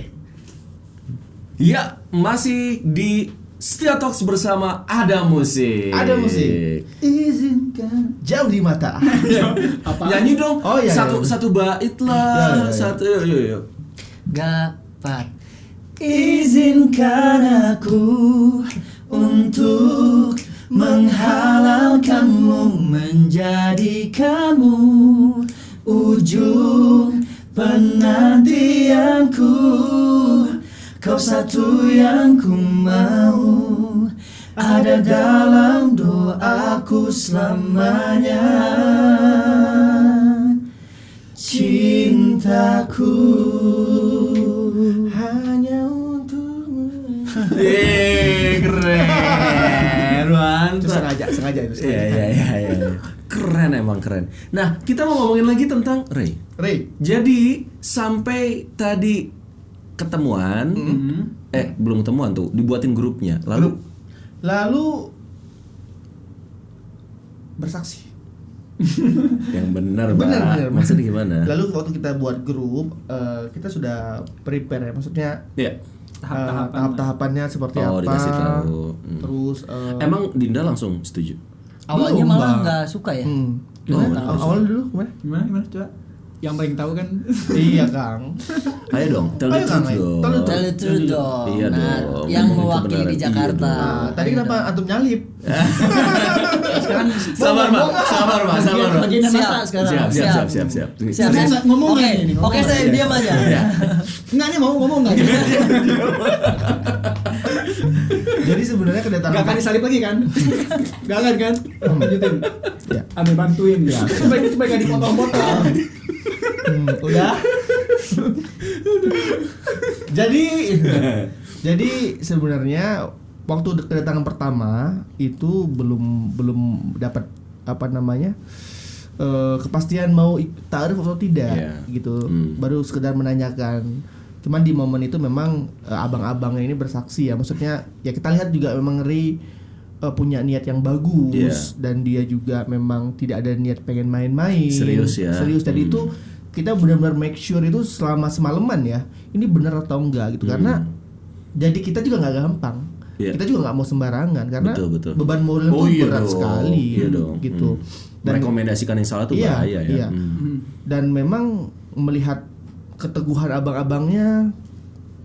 Ya, masih di Setia Talks bersama Ada Musik. Ada musik. Izinkan jauh di mata. [laughs] Nyanyi dong. Oh, iya, satu iya. satu bait lah. Iya, iya, iya. Satu yuk yuk. yuk. Gapat Izinkan aku untuk menghalalkanmu menjadikanmu ujung penantianku kau satu yang ku mau ada dalam doaku selamanya cintaku Hanya untukmu. Eh, keren. Itu Mantap. sengaja, sengaja itu. Iya iya iya iya. Keren emang keren. Nah, kita mau ngomongin lagi tentang Ray. Ray, Jadi sampai tadi ketemuan, eh belum ketemuan tuh, dibuatin grupnya. Lalu lalu bersaksi. [laughs] yang benar, Benar. Maksudnya gimana? Lalu waktu kita buat grup, eh, kita sudah prepare ya, maksudnya Ya. Tahap-tahapan. eh, tahap-tahapannya seperti Oh, apa. dikasih tahu. Hmm. Terus eh, Emang Dinda langsung setuju? Awalnya malah nggak suka ya. hmm, Oh, gimana? Awal dulu gimana? Gimana gimana coba? Yang paling tahu kan iya, Kang. [laughs] Ayo dong, tell the Ayo, Kang, truth ayo. dong. Tell the truth dong. Iya Nah, dong. yang mewakili di Iya Jakarta. dong. Nah, tadi kenapa antum nyalip? [laughs] sekarang Sabar, Pak. Sabar, Pak. Sabar, Pak. bagian Siap. mata sekarang. Siap, siap, siap, siap, siap. Siap, Serius, siap. ngomong Oke, Oke, saya diam aja. Iya. Enggak nih mau ngomong enggak? Jadi sebenarnya kedatangan Enggak akan disalip lagi kan? [laughs] Enggak akan kan? Lanjutin. Ya. Ambil bantuin ya. Supaya supaya enggak dipotong-potong. Hmm, udah. jadi jadi sebenarnya waktu kedatangan pertama itu belum belum dapat apa namanya eh, kepastian mau taarif atau tidak Iya. gitu. Hmm. Baru sekedar menanyakan. Cuman di momen itu memang eh, abang-abangnya ini bersaksi ya. Maksudnya ya kita lihat juga memang Ri eh, punya niat yang bagus Iya. dan dia juga memang tidak ada niat pengen main-main. Serius ya. Serius dan Hmm. itu kita benar-benar make sure itu selama semalaman ya ini benar atau enggak gitu karena jadi kita juga nggak gampang Hmm. Iya. kita juga nggak mau sembarangan karena Betul, betul. beban moral Oh, itu iya berat dong. sekali Iya dong. gitu Hmm. Merekomendasikan yang salah tuh iya, bahaya ya. iya. Hmm. dan memang melihat keteguhan abang-abangnya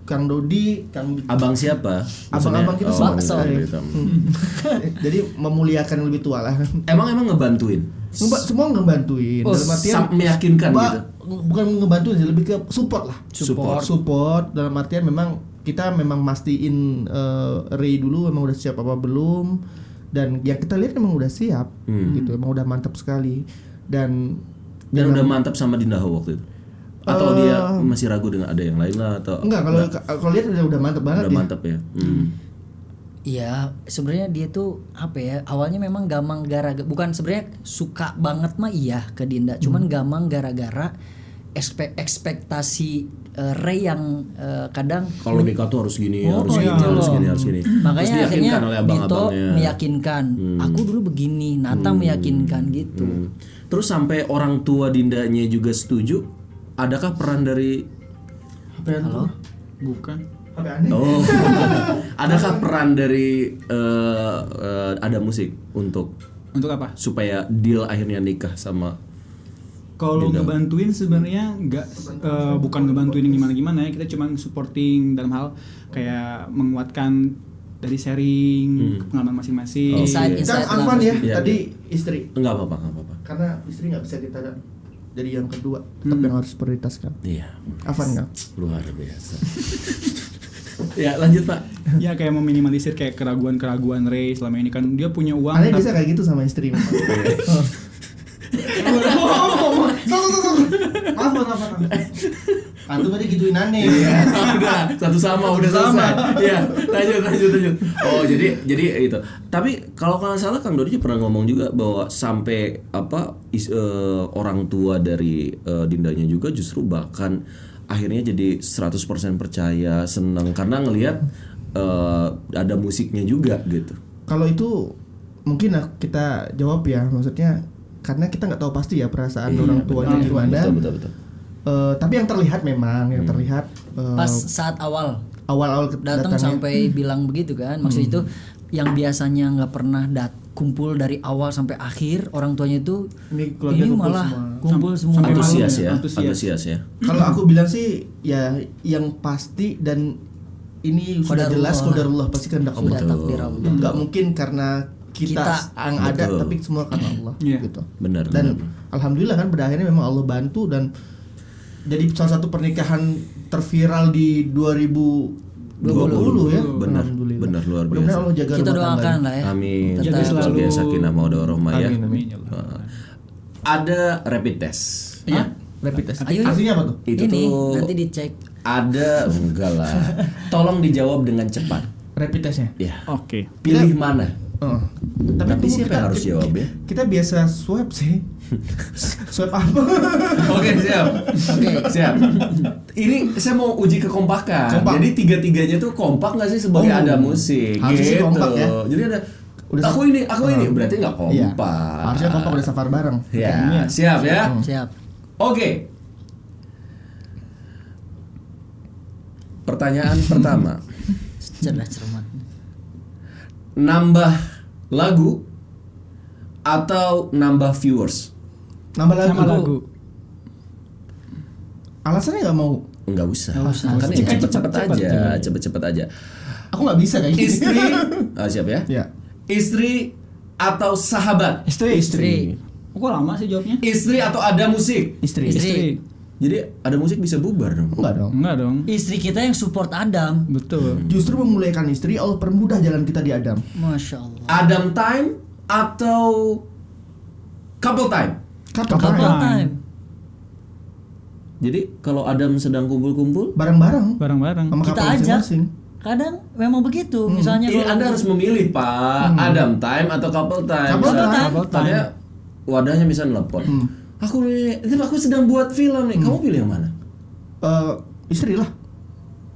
Kang Dodi Kang Abang siapa? abang-abang kita oh, semua Bakso. eh, gitu. hmm. [laughs] jadi memuliakan yang lebih tua lah Emang emang ngebantuin. Ngemba- semua ngebantuin Oh, dalam artian sam- meyakinkan gitu. bukan ngebantuin sih lebih ke support lah Support. support dalam artian memang kita memang mastiin eh, Ray dulu memang udah siap apa belum dan yang kita lihat memang udah siap Hmm. gitu memang udah mantap sekali dan Dan udah mantap sama Dinda Ho waktu itu. Atau Eh, dia masih ragu dengan ada yang lain lah atau enggak kalau kalau lihat udah udah mantap banget udah ya mantap ya. Hmm. Iya, sebenarnya dia tuh apa ya? Awalnya memang gamang gara bukan sebenarnya suka banget mah iya ke Dinda, cuman gamang gara-gara ekspe- ekspektasi eh, Ray yang eh, kadang Kalau nikah tuh harus gini, Oh, harus iya. gini, harus gini, harus gini. [clears throat] Terus makanya akhirnya diyakinkan oleh Dito meyakinkan, aku dulu begini, Nata meyakinkan gitu. Hmm. Terus sampai orang tua Dindanya juga setuju. Adakah peran dari Halo? Bukan. Apa aneh? Oh, [laughs] adakah peran dari eh, eh, ada musik untuk Untuk apa? supaya deal akhirnya nikah sama Kalau ngebantuin sebenarnya nggak eh, bukan ngebantuin yang gimana-gimana ya, kita cuma supporting dalam hal kayak menguatkan dari sharing pengalaman masing-masing. Oh, Insight, iya. lah Alvan ya Iya, tadi istri enggak apa-apa, enggak apa-apa. karena istri nggak bisa kita jadi yang kedua tetap yang harus prioritaskan Iya, Afan nggak luar biasa. [laughs] ya, lanjut, Pak. Ya kayak meminimalisir kayak keraguan-keraguan Ray selama ini kan dia punya uang. Tapi- bisa kayak gitu sama istri. Maaf, maaf, maaf. Antum tadi gituin aneh. [laughs] udah satu sama udah selesai. Iya, lanjut lanjut lanjut. Oh, jadi jadi itu. Tapi kalau kalau nggak salah Kang Dodi pernah ngomong juga bahwa sampai apa is- eh, orang tua dari eh, Dindanya juga justru bahkan akhirnya jadi 100% percaya, senang karena ngelihat eh, ada musiknya juga gitu. Kalau itu mungkin lah kita jawab ya, maksudnya karena kita nggak tahu pasti ya perasaan orang tuanya gimana. Betul betul betul. Eh, tapi yang terlihat memang, yang terlihat eh, Pas saat awal awal-awal datang sampai bilang begitu kan, maksud itu yang biasanya nggak pernah dat kumpul dari awal sampai akhir orang tuanya itu Ini ini kumpul malah semua. kumpul semua. sampai Antusias ya, ya, antusias. antusias ya. Kalau aku bilang sih ya yang pasti dan ini sudah jelas lah. qadarullah pasti kehendak Sudah Allah. takdir Allah. Nggak mungkin karena kita, Kita. yang ada tapi semua karena Allah Iya. gitu. Benar. Dan benar. alhamdulillah kan pada akhirnya memang Allah bantu dan jadi salah satu pernikahan terviral di 2020 ya. Benar, benar, luar biasa. Allah jaga Kita doakan lah ya. Amin. Tetap- Jaga selalu. Luar biasa sakinah mawaddah warahmah ya. Amin, amin. Uh, ada rapid test. Iya, rapid test. Ayo. Artinya apa tuh? Itu ini tuh nanti dicek. ada enggak lah. [laughs] Tolong dijawab dengan cepat. Rapid testnya. Ya. Oke. Pilih mana? Oh. Tapi tunggu, siapa yang harus jawab ya? Kita biasa swab sih. [laughs] swab apa? Oke siap. Oke. Siap. Ini saya mau uji kekompakan. Kompak. Jadi tiga-tiganya tuh kompak nggak sih sebagai Oh. ada musik? Harusnya sih gitu. kompak ya. Jadi ada Udah aku ini, aku ini berarti nggak Iya. kompak. Harusnya kompak udah safar bareng. Ya, siap ya. Siap. Oke. Pertanyaan pertama. Cerdas cermat. Nambah lagu atau nambah viewers? Nambah lagu. Nama lagu. Alasannya nggak mau. Enggak usah. Nggak usah. Kan yang Cepet, cepet-cepet cepet, aja, cepet. cepet-cepet aja. Aku nggak bisa kayak gitu. Istri, [laughs] ah, siap ya? ya. Istri atau sahabat? Istri. Istri. Kok lama sih jawabnya? Istri atau ada musik? Istri. Istri. Jadi ada musik bisa bubar dong. Enggak dong. Enggak dong. Istri kita yang support Adam. Betul. Justru memulaikan istri Allah permudah jalan kita di Adam. Masya Allah. Adam time atau couple time? Couple Couple time. time. Jadi kalau Adam sedang kumpul-kumpul, Bareng-bareng. Bareng-bareng. Sama Kita masing-masing. Kadang memang begitu. Misalnya ini Anda harus memilih Pak, Adam time atau couple time. Couple time. Couple time. wadahnya bisa nelpon. Aku aku sedang buat film nih. Kamu pilih yang mana? Eh, istri lah.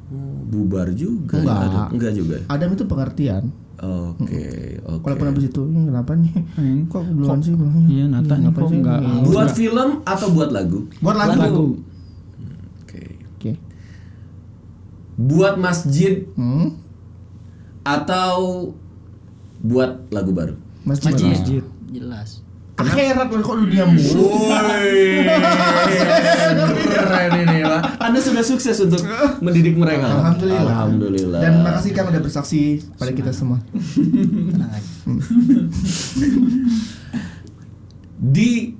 Oh, bubar juga. Enggak. Adam. Enggak juga. ya? Adam itu pengertian. Oke, oke. Walaupun habis itu ini kenapa nih? Hmm. Kok aku duluan sih? bilangnya? Iya, Nata apa kok sih? nggak- Iya. Buat film atau buat lagu? Buat lagu. Lagu. Oke. Oke. Buat masjid Hmm. atau buat lagu baru? Masjid. Masjid. Masjid. Jelas. Akhirat lah kok dunia mulu. Keren ini Pak. Anda sudah sukses untuk mendidik mereka. Alhamdulillah. Alhamdulillah. Dan makasih kan udah bersaksi pada kita semua. Aja. di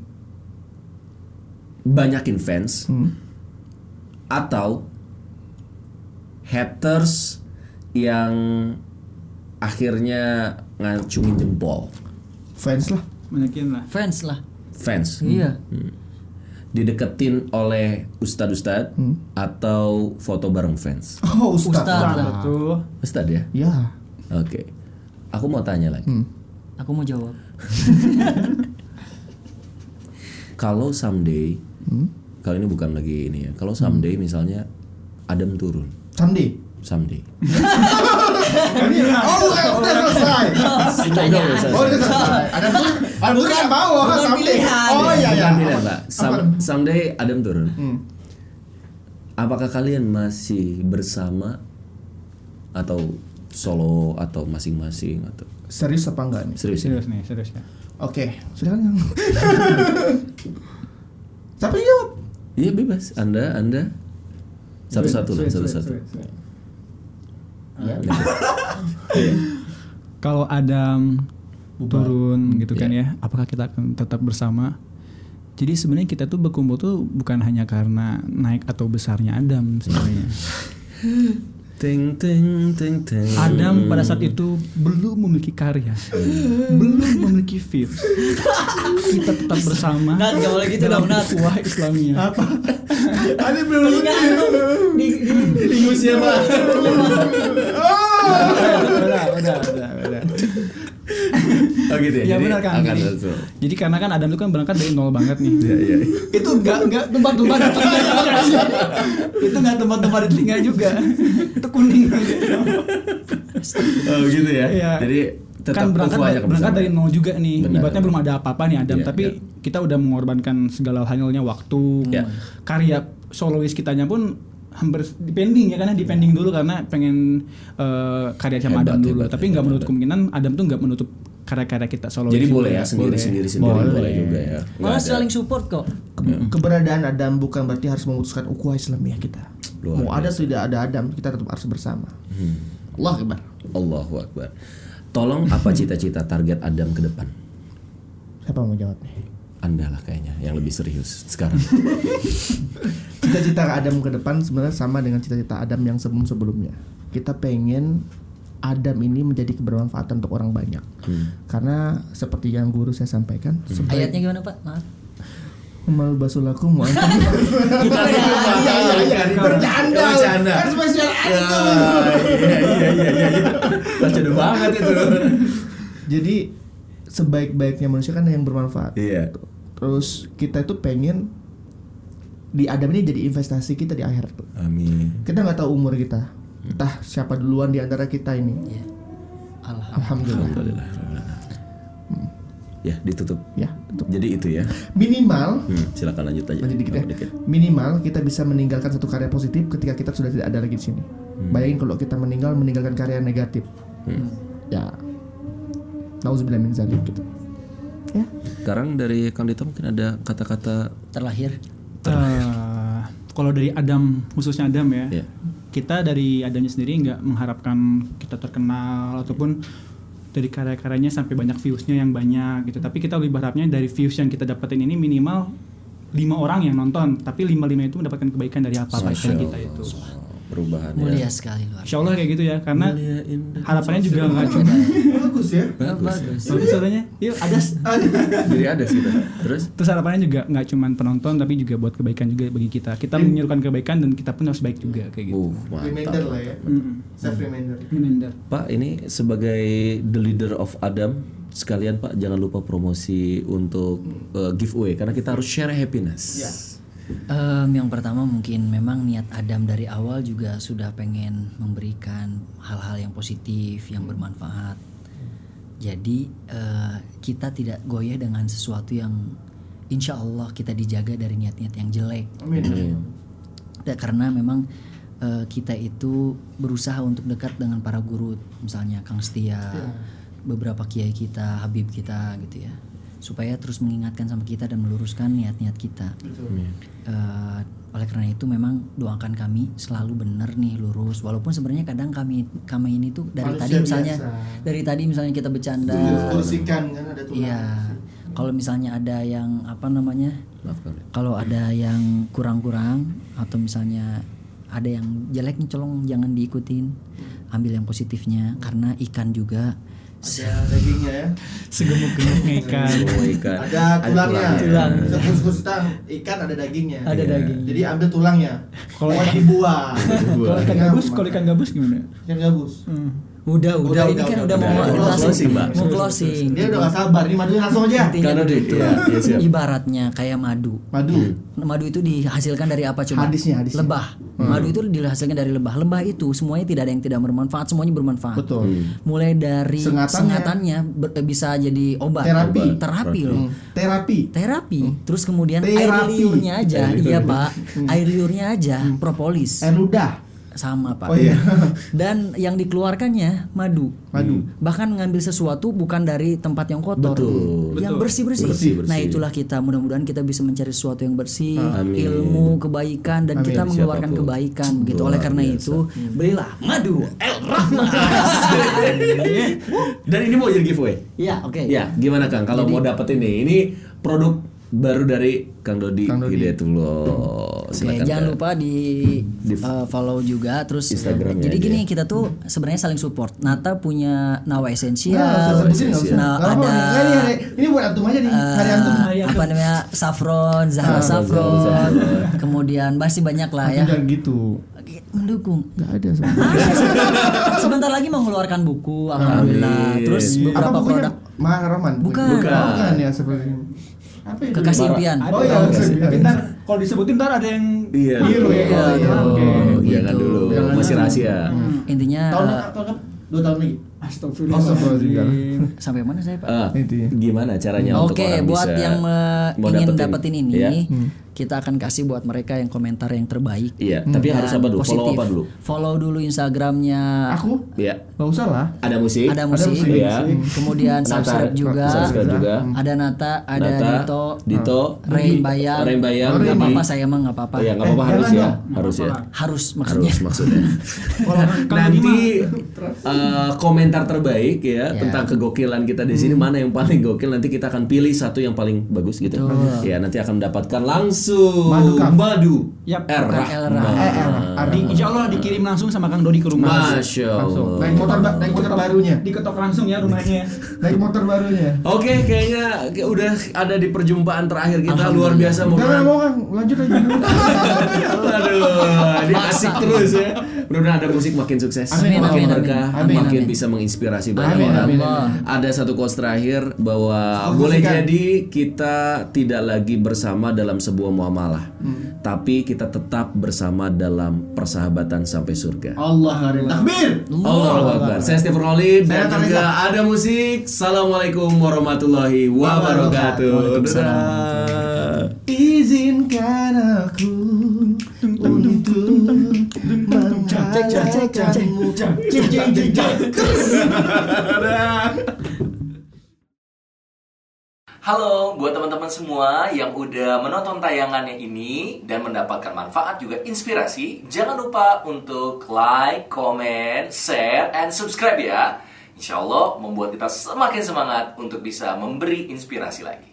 banyakin fans Hmm. atau haters yang akhirnya ngacungin jempol Fans lah. Banyakin lah. Fans lah. fans Iya. dideketin oleh ustad-ustad atau foto bareng fans [laughs] Oh, Ustaz. Ustaz. lah. Betul. ustad ya Ya. oke aku mau tanya lagi Aku mau jawab. [laughs] kalau someday kalau ini bukan lagi ini ya kalau someday misalnya Adam turun Someday. Someday Oh, udah, [laughs] udah selesai. Udah, udah selesai. Oh, udah selesai. Ada tuh, ada tuh kan mau bukan someday. Oh iya iya. Bukan pilihan, Pak. Some- someday Adam turun. Hmm. Apakah kalian masih bersama atau solo atau masing-masing atau Serius apa enggak nih? serius? Serius nih, serius ya. Oke, silakan Kang. [laughs] Siapa yang jawab? Iya bebas. Anda, Anda satu-satu lah, satu-satu. Ya. [laughs] Kalau Adam turun gitu kan Iya. ya, apakah kita akan tetap bersama? Jadi sebenarnya kita tuh berkumpul tuh bukan hanya karena naik atau besarnya Adam sebenarnya. [laughs] Ting ting ting ting. Adam pada saat itu belum memiliki karya, belum memiliki views. Kita tetap bersama Nat, gak boleh gitu dong, Nat. ukhuwah Islamiyah. Apa? Ada belum Di, di, Ingusnya Pak. udah, udah, udah, udah. Oh gitu ya. Ya Jadi benar kan. Akan Jadi, jadi karena kan Adam itu kan berangkat dari nol banget nih. Iya iya. itu enggak enggak tempat-tempat di telinga itu enggak tempat-tempat di telinga juga itu kuning Oh gitu ya. Iya. Jadi tetap kan berangkat berangkat dari nol juga nih Benar. ibaratnya belum ada apa-apa nih Adam Iya, tapi iya. kita udah mengorbankan segala halnya waktu Iya. karya solois kitanya pun hampir depending ya karena depending dulu karena pengen eh, karya sama Hebat, Adam dulu hebat, tapi nggak menutup kemungkinan Adam tuh nggak menutup karya-karya kita solois Jadi boleh ya sendiri Boleh. sendiri sendiri boleh, Boleh. juga ya. Nggak malah ada. saling support kok. Ke- keberadaan Adam bukan berarti harus memutuskan ukhuwah Islamiyah kita. Luar Mau ada tidak ada Adam, kita tetap harus bersama. Allah Akbar. Allahu Akbar. Tolong apa cita-cita target Adam ke depan? Siapa mau jawab nih? Anda lah kayaknya yang lebih serius sekarang. [laughs] Cita-cita Adam ke depan sebenarnya sama dengan cita-cita Adam yang sebelum-sebelumnya. Kita pengen Adam ini menjadi kebermanfaatan untuk orang banyak. Karena seperti yang guru saya sampaikan, sebaik- Ayatnya gimana Pak? Maaf. Mal basulakum wa [laughs] antum Bukan itu, Pak. Iya, iya, iya. Bukan itu. Bercanda. Bercanda. Kan spesial Ya, iya, iya, iya, iya, iya. Bercanda banget itu. Jadi sebaik-baiknya manusia kan yang bermanfaat. Iya. Terus kita itu pengen di Adam ini jadi investasi kita di akhirat. Amin. Kita nggak tahu umur kita. Entah siapa duluan di antara kita ini. Ya. Alhamdulillah. Alhamdulillah. Alhamdulillah. Ya, ditutup. Ya, betul. Jadi itu ya. Minimal Hmm, silakan lanjut aja. Lanjut dikit ya. Dikit. Minimal kita bisa meninggalkan satu karya positif ketika kita sudah tidak ada lagi di sini. Bayangin kalau kita meninggal meninggalkan karya negatif. Ya. Nauzubillah min zalik gitu. Ya. Sekarang dari Kang Dito mungkin ada kata-kata Terlahir Eh, kalau dari Adam khususnya Adam ya ya. kita dari Adamnya sendiri nggak mengharapkan kita terkenal ataupun dari karya-karyanya sampai banyak viewsnya yang banyak gitu tapi kita lebih berharapnya dari views yang kita dapetin ini minimal lima orang yang nonton tapi lima lima itu mendapatkan kebaikan dari apa apa kita itu Perubahan mulia sekali luar. Insya Allah kayak gitu ya karena Mulia, indah. harapannya juga nggak cuma Bagus ya. Bagus. bagus suaranya yuk ada [laughs] Jadi ada sih. Terus terus harapannya juga nggak cuma penonton tapi juga buat kebaikan juga bagi kita kita menyerukan kebaikan dan kita pun harus baik juga kayak gitu uh, Reminder mantap. lah ya. Mm-mm. Self reminder. Reminder. Pak, ini sebagai the leader of Adam, sekalian Pak jangan lupa promosi untuk uh, giveaway karena kita harus share happiness. Ya. Em, yang pertama mungkin memang niat Adam dari awal juga sudah pengen memberikan hal-hal yang positif, yang bermanfaat. Jadi eh, kita tidak goyah dengan sesuatu yang insya Allah kita dijaga dari niat-niat yang jelek. Amin. Ya, karena memang eh, kita itu berusaha untuk dekat dengan para guru, misalnya Kang Setia, beberapa kiai kita, Habib kita gitu ya, supaya terus mengingatkan sama kita dan meluruskan niat-niat kita. Eh, oleh karena itu memang doakan kami selalu benar nih lurus, walaupun sebenarnya kadang kami kami ini tuh dari Manusia tadi misalnya biasa. dari tadi misalnya kita bercanda, Tulisikan kan ada tulang. iya. Kalau misalnya ada yang apa namanya kalau ada yang kurang-kurang atau misalnya ada yang jelek nih colong jangan diikutin ambil yang positifnya karena ikan juga Ada dagingnya ya. segemuk-gemuknya ikan Semua ikan. Ada tulangnya. Tulang. Sekus tang ikan ada dagingnya. ada Iya. daging Jadi ambil tulangnya. Kalau Kalau dibuang. kalau ikan gabus kalau ikan gabus gimana Ikan gabus. Hmm. Udah udah, Udah, ini udah, kan udah, udah, mau udah. mau Mau closing Mbak. mau closing Dia udah gak sabar. Ini madunya langsung aja. intinya Karena di- begitu iya, iya, siap. ibaratnya kayak madu Madu. madu itu dihasilkan dari apa coba Hadisnya, hadisnya. lebah madu itu dihasilkan dari lebah lebah itu semuanya tidak ada yang tidak bermanfaat semuanya bermanfaat Betul. mulai dari Sengatannya. sengatannya, ber- bisa jadi obat Terapi. terapi loh Hmm. Terapi. terapi terus kemudian air Terapi. liurnya aja iya pak air liurnya aja propolis Air ludah. Sama pak Oh iya. [laughs] dan yang dikeluarkannya madu Madu. bahkan ngambil sesuatu bukan dari tempat yang kotor Betul. yang bersih bersih. Bersih-bersih. nah itulah kita mudah-mudahan kita bisa mencari sesuatu yang bersih Amin. ilmu kebaikan dan Amin. kita mengeluarkan Siapa pun. kebaikan begitu Luar oleh karena biasa. itu belilah madu el [laughs] Dan ini mau jadi giveaway. ya oke Ya, gimana Kang kalau mau dapet ini? Ini produk baru dari Kang Dodi, Kang Dodi. Hidayatullah. Oke, jangan lupa di, uh, follow juga terus Instagramnya jadi aja gini ya. kita tuh sebenarnya saling support. Nata punya Nawa Nah, Esensial, nggak usah. nah Nggak apa-apa. ada Nggak, ini, ini, ini buat antum aja nih. Hari antum. eh, apa namanya Saffron, Zahra Ah, Saffron, Zahra kemudian masih banyak lah ya Jangan gitu. mendukung. Gak ada sama. Sebentar lagi mengeluarkan buku, alhamdulillah. Amin. Terus Apa beberapa bukunya? produk Maharaman. Bukan. Bukan. Bukan ya seperti. Apa? Kekasih impian. Ada Oh iya, ntar kalau disebutin ntar ada yang Iya. Biru ya. Iya, iya. Oh, Oke. jangan Gitu. dulu. Jangan Masih dulu. rahasia. Intinya Tahun tahun kan? Dua tahun lagi. Astagfirullahaladzim. sampai mana saya Pak? Ya. gimana caranya untuk Oke, orang buat bisa yang mau ingin dapetin, dapetin ini, ya? Kita akan kasih buat mereka yang komentar yang terbaik. Iya, tapi harus apa dulu? Follow positif. apa dulu? Follow dulu Instagramnya. Aku? Iya. Gak usah lah. Ada musik. Ada musik, musik, Iya. kemudian Nata, subscribe juga, Subscribe juga. ada Nata, ada Nata, Dito, Dito, Rain Bayang, Rain Bayang, Didi. apa-apa saya mah nggak apa-apa, Oh, ya nggak apa-apa harus ya, harus ya. Harus maksudnya. Harus maksudnya. [laughs] Nanti eh, komen komentar terbaik ya, Ya. tentang kegokilan kita di sini mana yang paling gokil nanti kita akan pilih satu yang paling bagus gitu. Ya nanti akan mendapatkan langsung Madu Kang. madu Yap, R eh, Arab. Di, insya Allah dikirim langsung sama Kang Dodi ke rumah. Masya Langsung. Allah. Naik motor naik motor barunya. Diketok langsung ya rumahnya. [laughs] Naik motor barunya. Oke, kayaknya kayak udah ada di perjumpaan terakhir kita luar biasa mau mau Kang, lanjut aja dulu. [laughs] Aduh, ini asik terus ya. Mudah-mudahan ada musik makin sukses, Amin, makin amin, berkah, amin. makin Amin. bisa menginspirasi banyak Amin, orang. amin, Ada satu quotes terakhir bahwa Oh, boleh musikan. jadi kita tidak lagi bersama dalam sebuah muamalah, Hmm. tapi kita tetap bersama dalam persahabatan sampai surga. Allah karim. Takbir. Allah Akbar. Saya Stephen Khalid dan juga ada musik. Assalamualaikum warahmatullahi wabarakatuh. Izinkan aku untuk. Halo buat teman-teman semua yang udah menonton tayangannya ini dan mendapatkan manfaat juga inspirasi, jangan lupa untuk like, comment, share, and subscribe ya. Insya Allah membuat kita semakin semangat untuk bisa memberi inspirasi lagi.